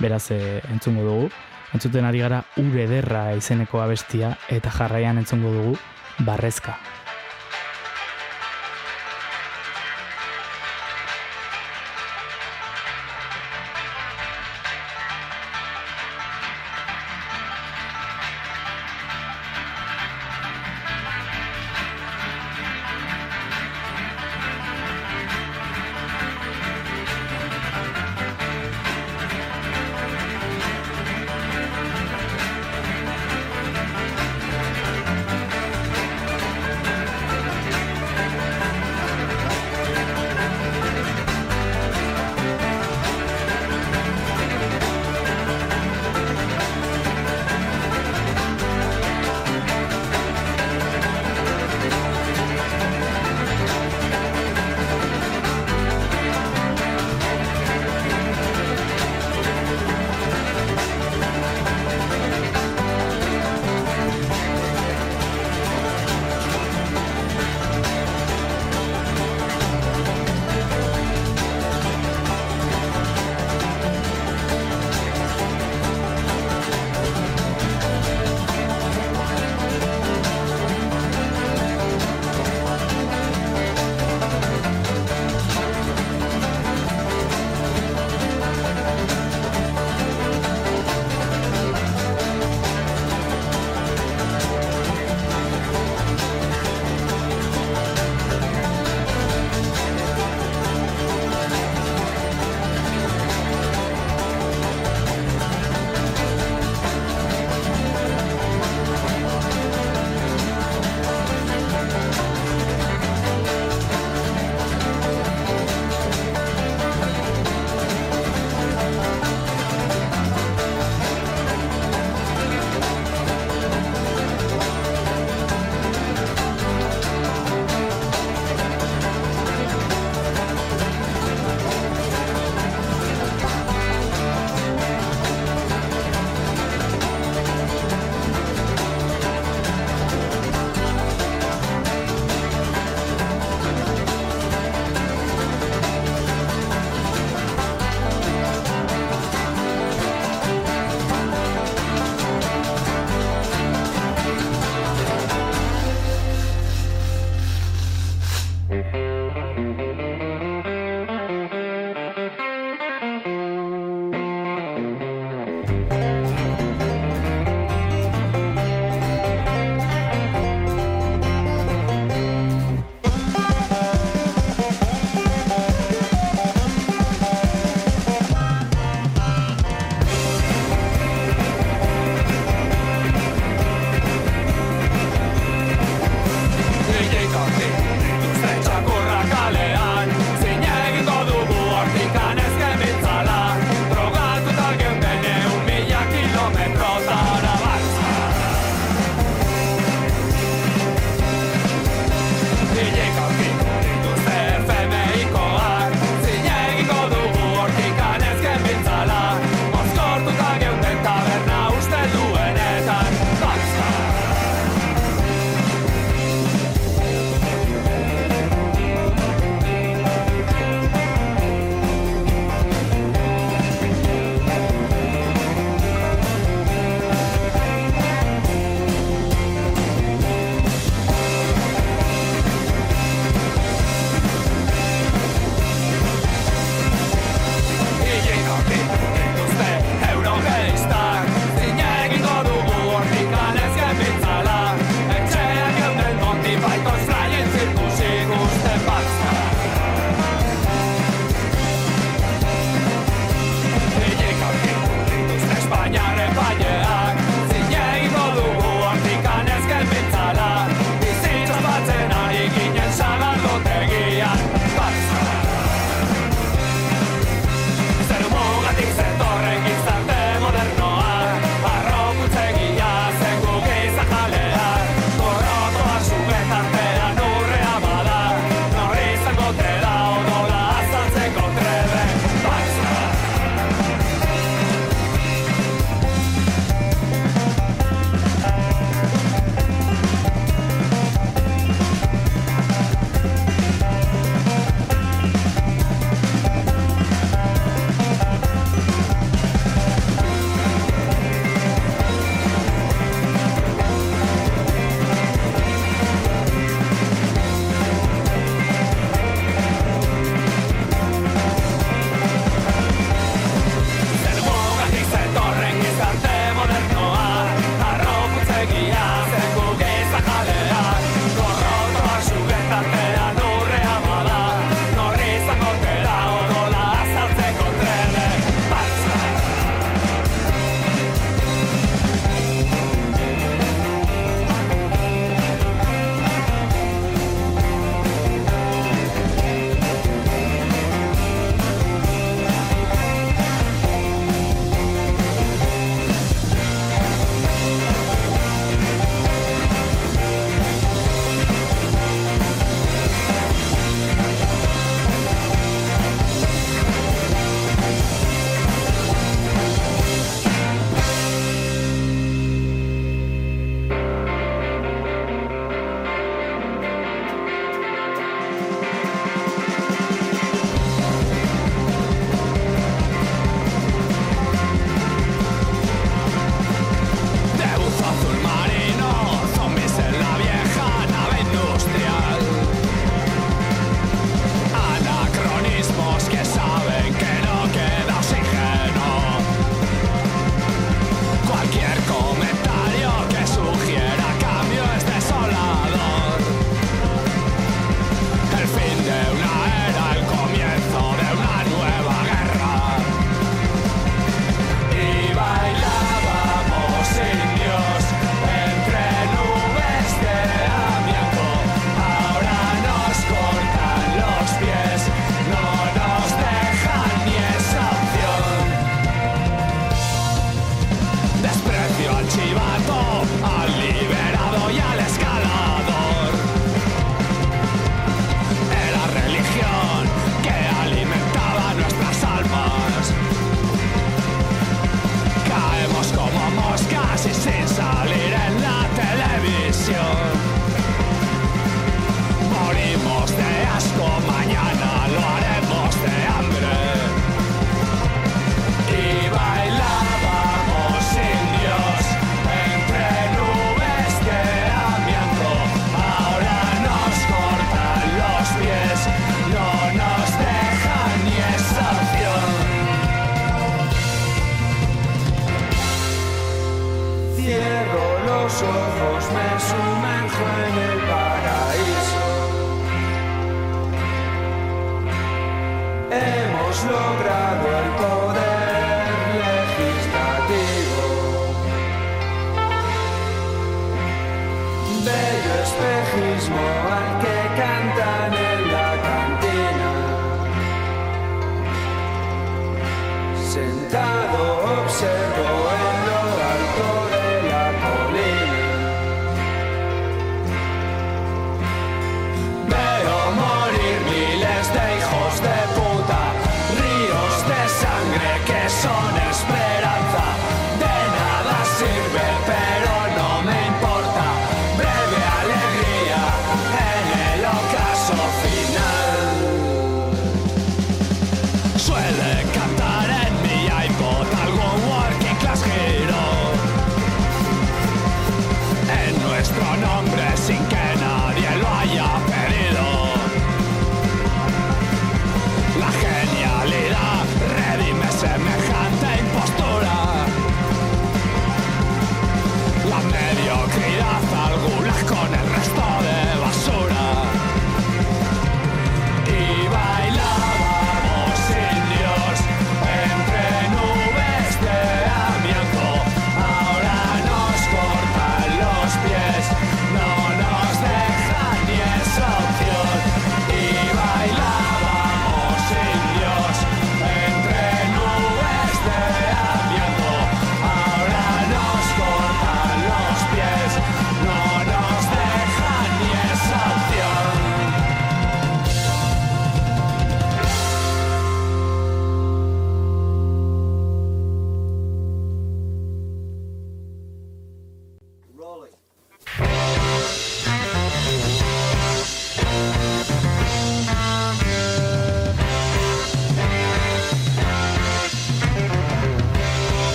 beraz e, entzungo dugu. Entzuten ari gara ur ederra izeneko abestia eta jarraian entzungo dugu barrezka.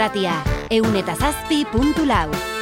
Irratia. Eun.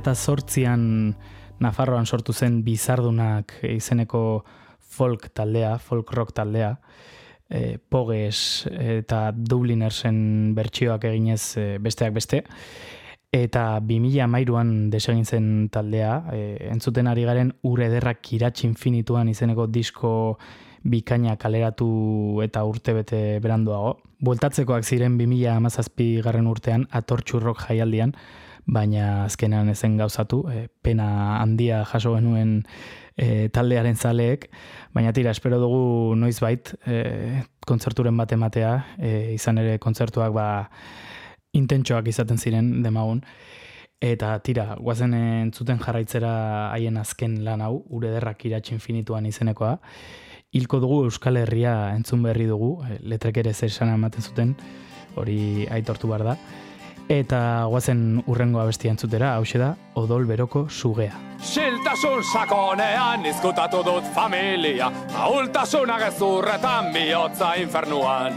2008an Nafarroan sortu zen Bizardunak izeneko folk taldea, folk rock taldea, e, Poges eta Dublinersen bertsioak eginez e, besteak beste, eta 2013an desegin zen taldea, e, entzuten ari garen ur ederrak kiratx infinituan izeneko disko bikaina kaleratu eta urtebete beranduago. Bueltatzekoak ziren 2017 garren urtean atortxurrok jaialdian, baina azkenean ezen gauzatu, e, pena handia jaso genuen e, taldearen zaleek, baina tira, espero dugu noizbait e, kontzerturen bat ematea, e, izan ere kontzertuak ba intentsoak izaten ziren demagun, eta tira, guazen entzuten jarraitzera haien azken lan hau, ure derrak iratx infinituan izenekoa, hilko dugu Euskal Herria entzun berri dugu, e, letrek ere zer ematen zuten, hori aitortu behar da, eta guazen urrengo abestia entzutera, hau da, odol beroko sugea. Xiltasun sakonean izkutatu dut familia Ahultasuna gezurretan bihotza infernuan.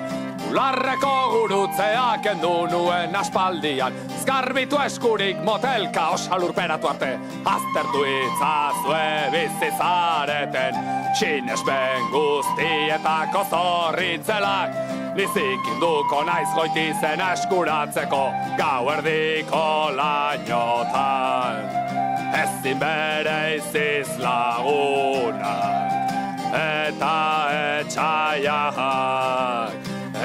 Ularreko gurutzea kendu nuen aspaldian Zgarbitu eskurik motelka osalurperatu arte. Aztertu itzazue bizizareten Sinesben guztietako zorritzelak. Nizik induko naiz goitizen eskuratzeko Gau erdiko lainotan ezin bere iziz lagunak eta etxaiak.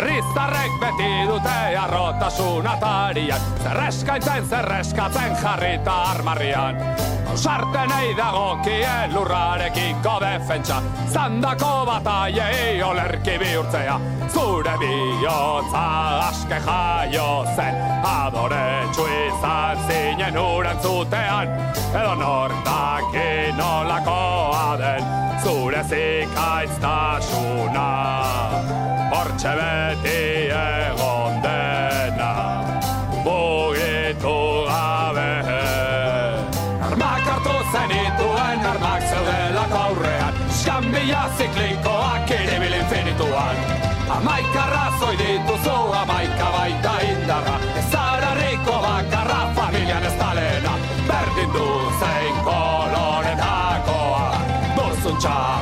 Riztarrek beti dute arrotasun atarian, zerreskaintzen zerreskatzen jarrita armarrian. Sarten nahi dagokie lurrarekiko defentsa, zandako bataiei olerki bihurtzea. Zure bihotza aske jaio zen, adoretxu izan zinen urantzutean, edo nortakin nolakoa den, zure zikaitztasuna. Hortxe beti skambia ziklikoak iribil infinituan. Amaika razoi dituzu, amaika baita indarra, ez zara riko bakarra, familian ez talena, berdin du zein koloretakoa, duzun txapela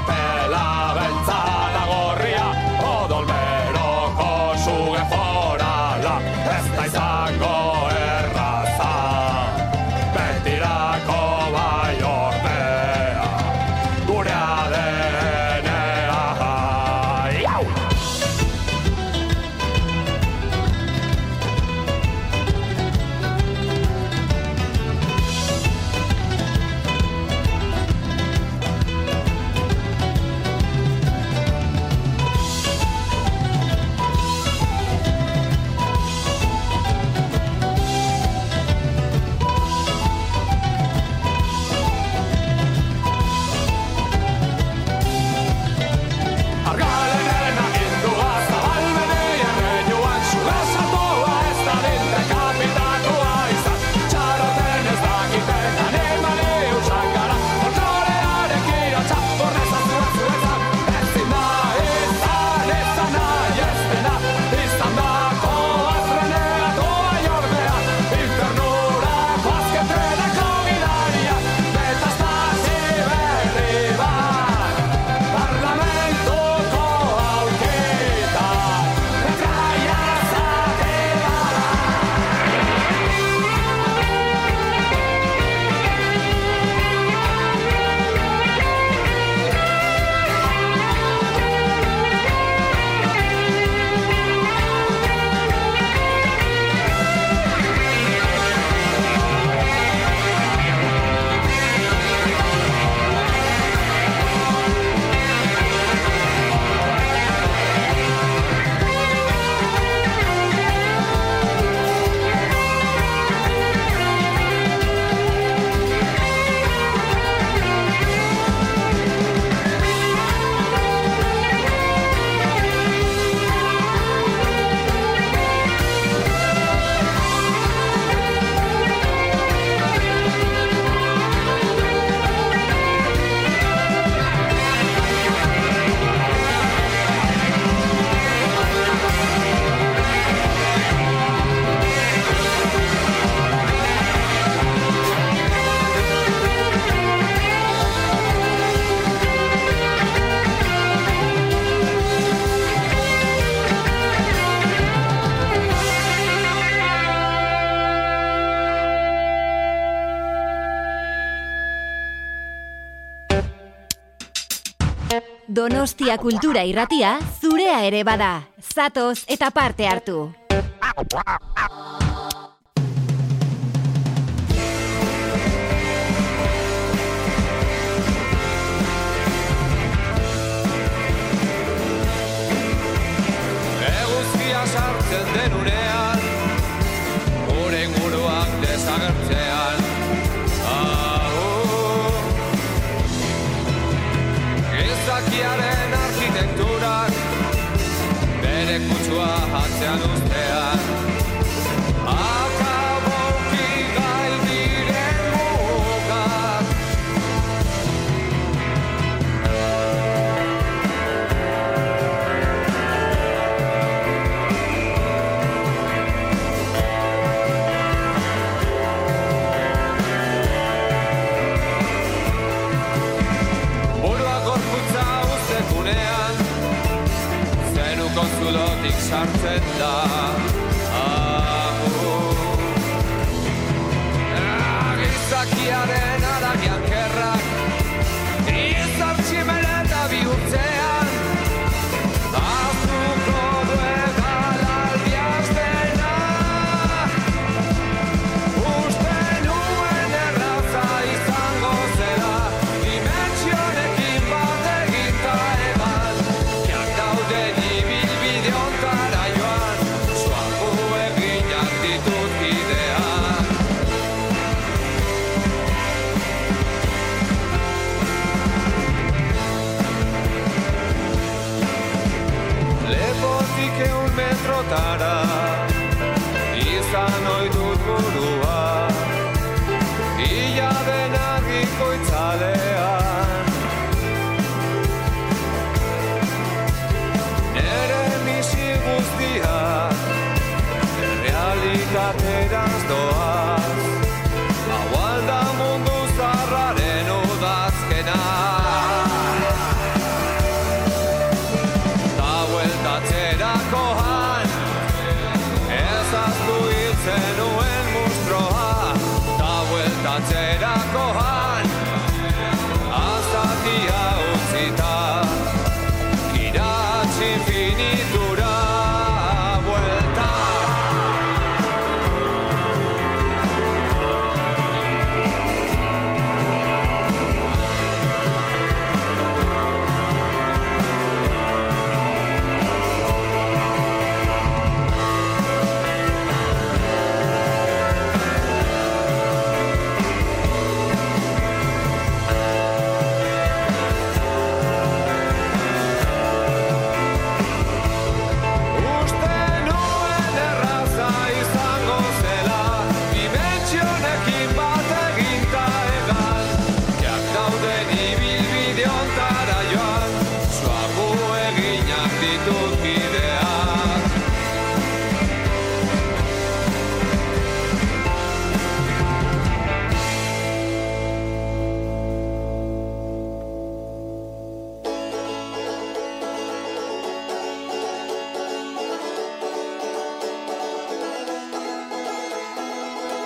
Donostia Kultura Irratia zurea ere bada. Zatoz eta parte hartu. Zerua atzean ustean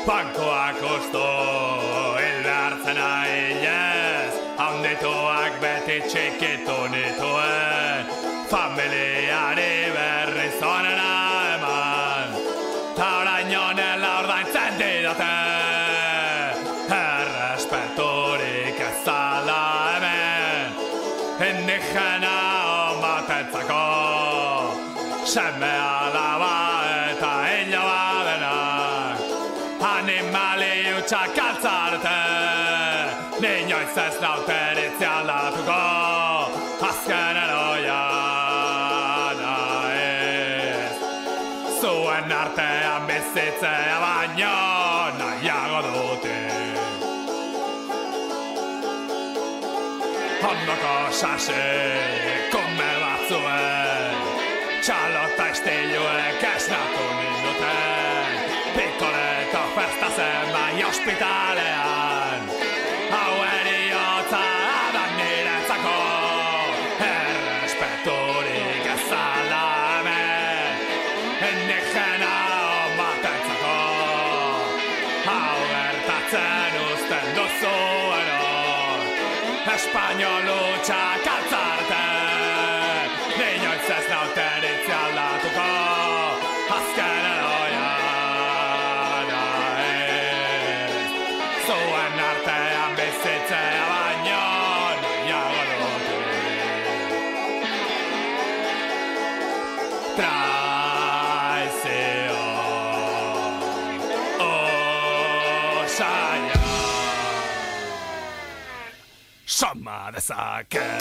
Bankoak osto elartzen ailez Handetoak bete txeketo netoe Familiare berri zonera eman. Ta orain honen laur daintzen didate Errespetorik ez zala hemen. Indigena hon batetzako Semea ez naute eritzi aldatuko Azken eroia da ez Zuen artean bizitzea baino nahiago dute Ondoko sase, kume batzuen eh? Txalota istiluek esnatu minuten eh? Pikoleto festazen bai ospitalean espanyol utxa katzarte Ninoiz ez nauten itzialdatuko Azkera Massacre.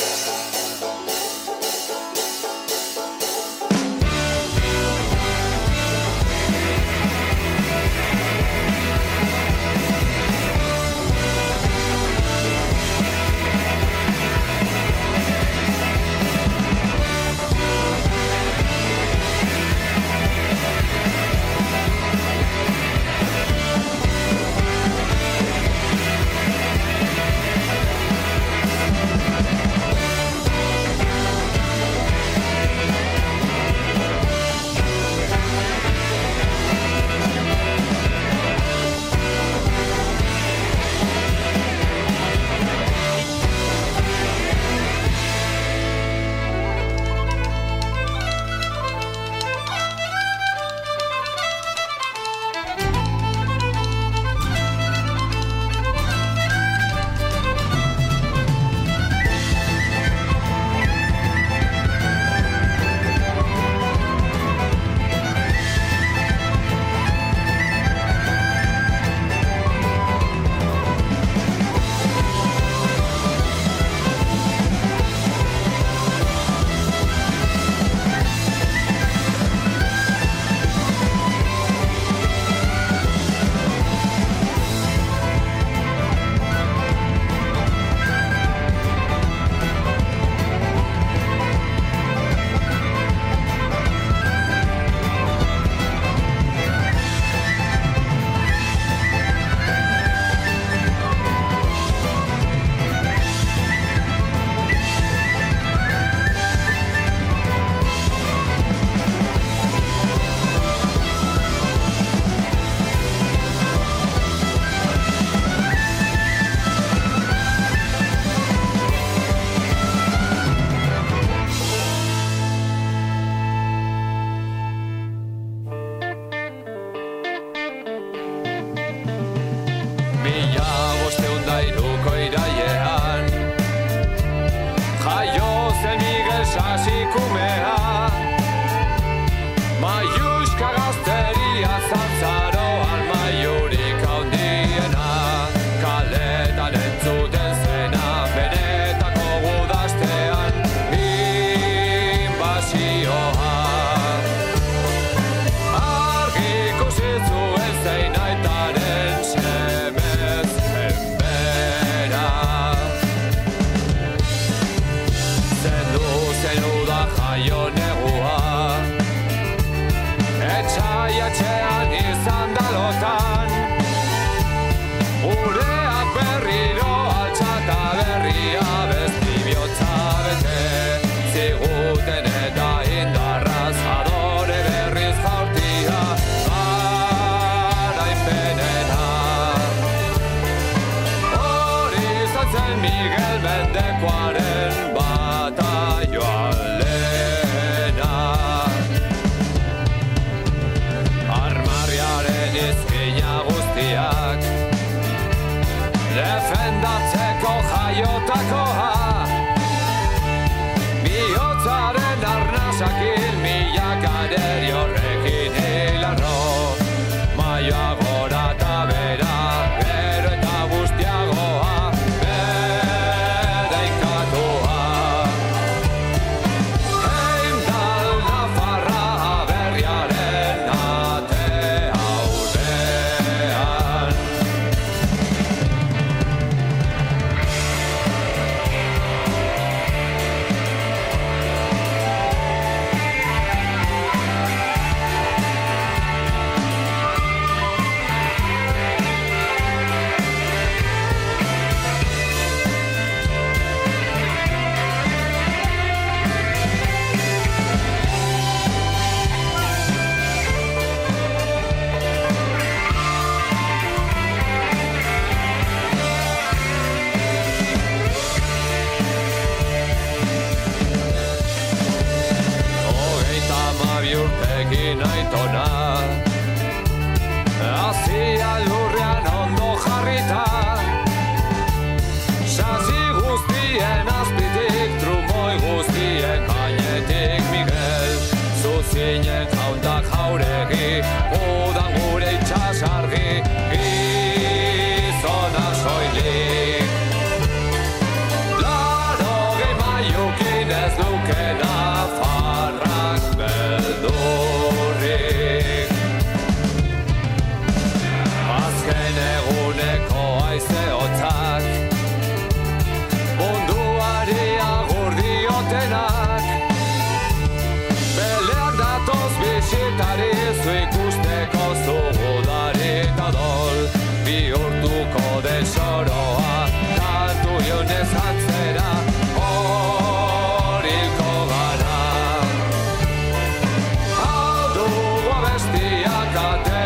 Stade.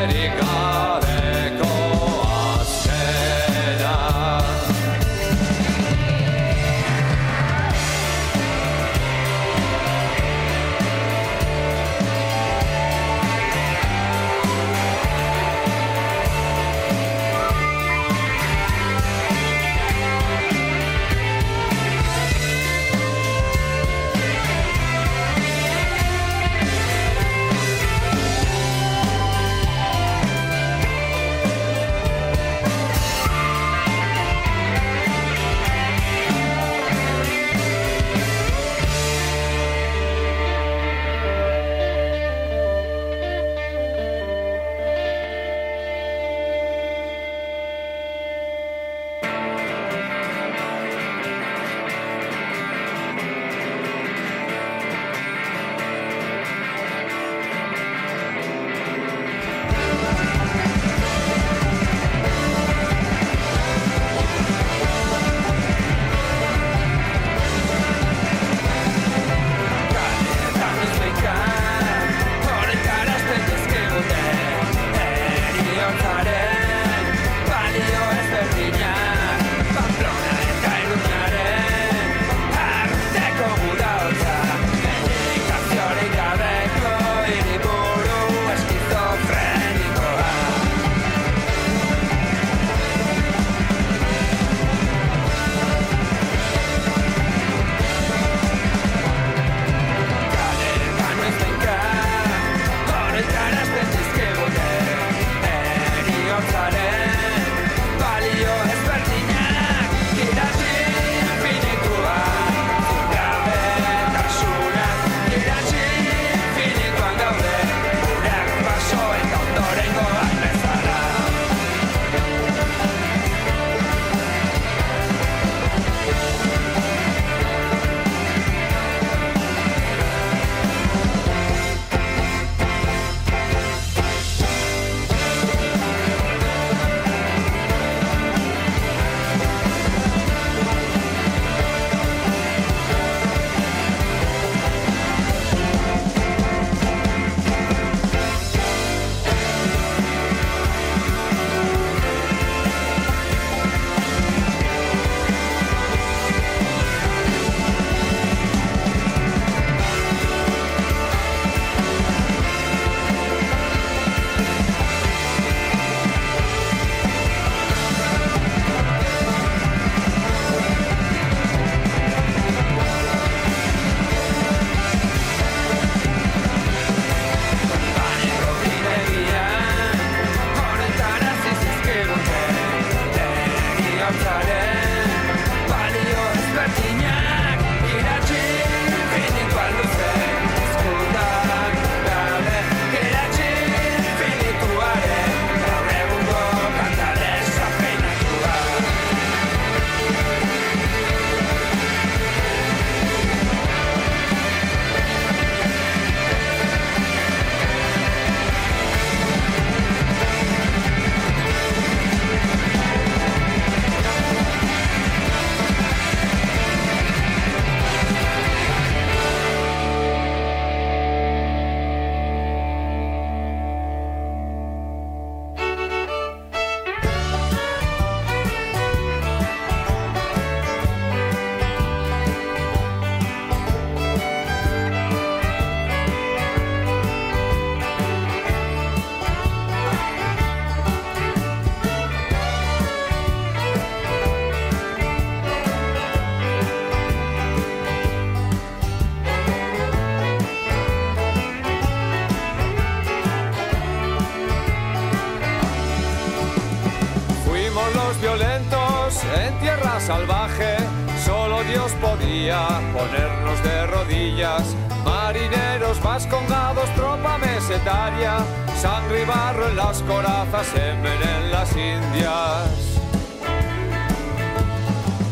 Sangre y barro en las corazas, semen en las Indias.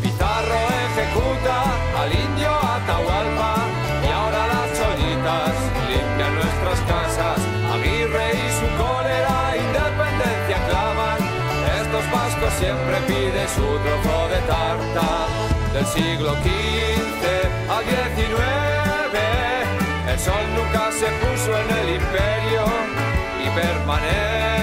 Pizarro ejecuta al indio Atahualpa y ahora las cholitas limpian nuestras casas. Aguirre y su cólera independencia claman. Estos vascos siempre piden su trozo de tarta. Del siglo XV al XIX, el sol nunca se puso en el y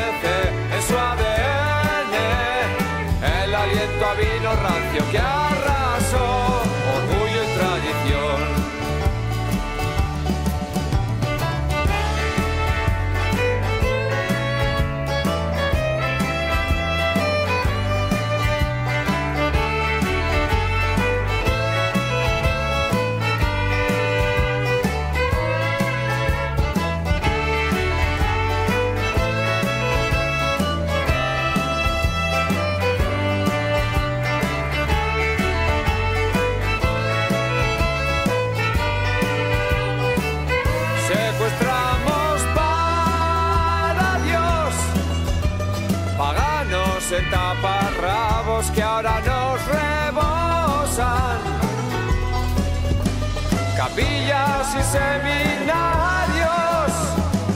Capillas y seminarios,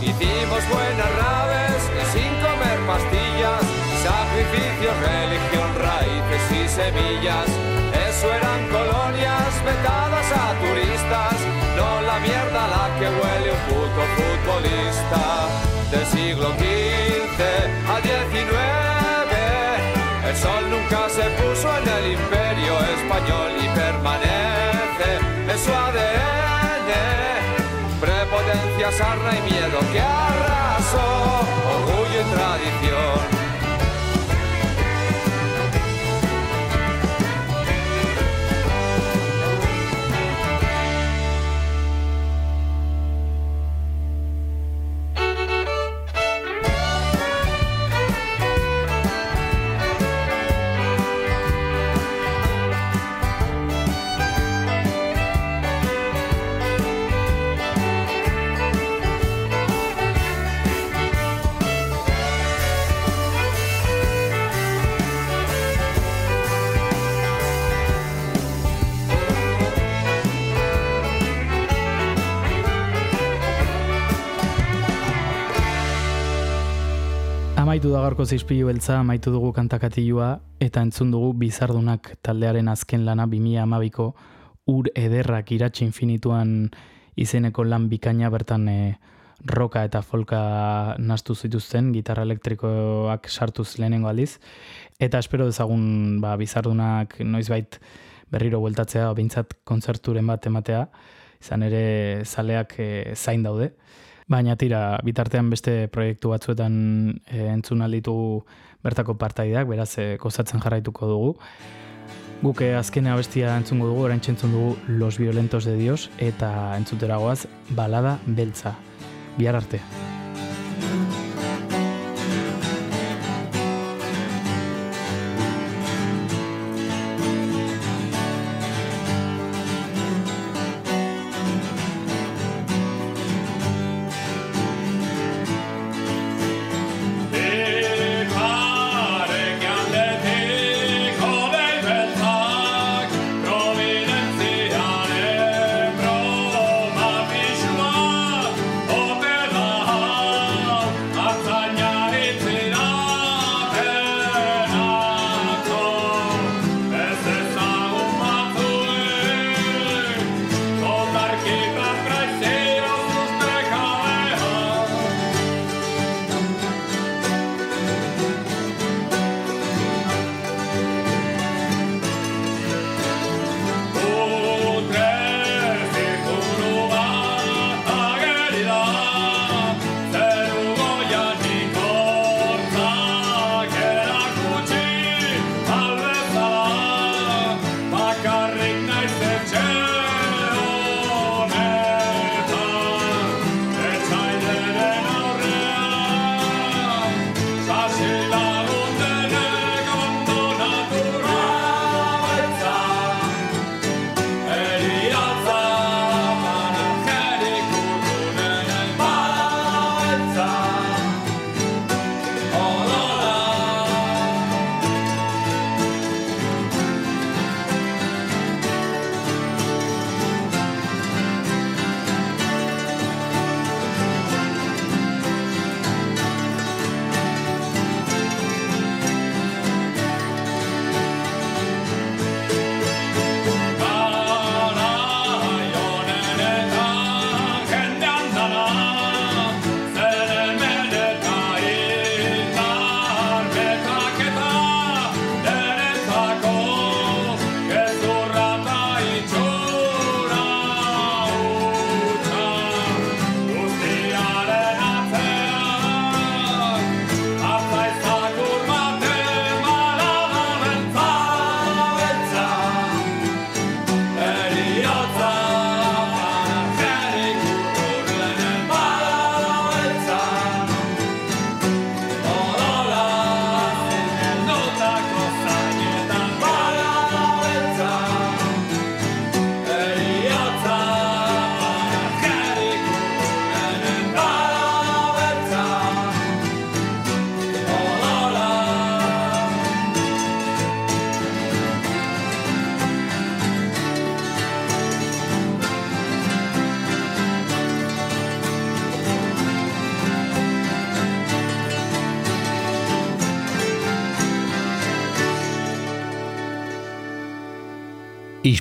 hicimos buenas naves y sin comer pastillas, sacrificios, religión, raíces y semillas. Eso eran colonias vetadas a turistas, no la mierda a la que huele un puto futbolista. Del siglo XV al XIX, el sol nunca se puso en el imperio español y permanece en su ADN. Prepotencia, sarna y miedo que arrasó, orgullo y tradición. Gaurko zizpilu beltza, amaitu dugu kantakatilua, eta entzun dugu bizardunak taldearen azken lana 2012ko ur ederrak iratxe infinituan izeneko lan bikaina bertan e, roka eta folka nastu zituzten, gitarra elektrikoak sartuz lehenengo aldiz, eta espero dezagun ba, bizardunak noizbait berriro bueltatzea, behintzat kontzerturen bat ematea, izan ere zaleak e, zain daude. Baina tira, bitartean beste proiektu batzuetan e, entzun alditu bertako partaideak, beraz e, gozatzen jarraituko dugu. Guk eh, azken abestia entzungo dugu, orain entzun dugu Los Violentos de Dios eta entzuteragoaz Balada Beltza. Bihar arte.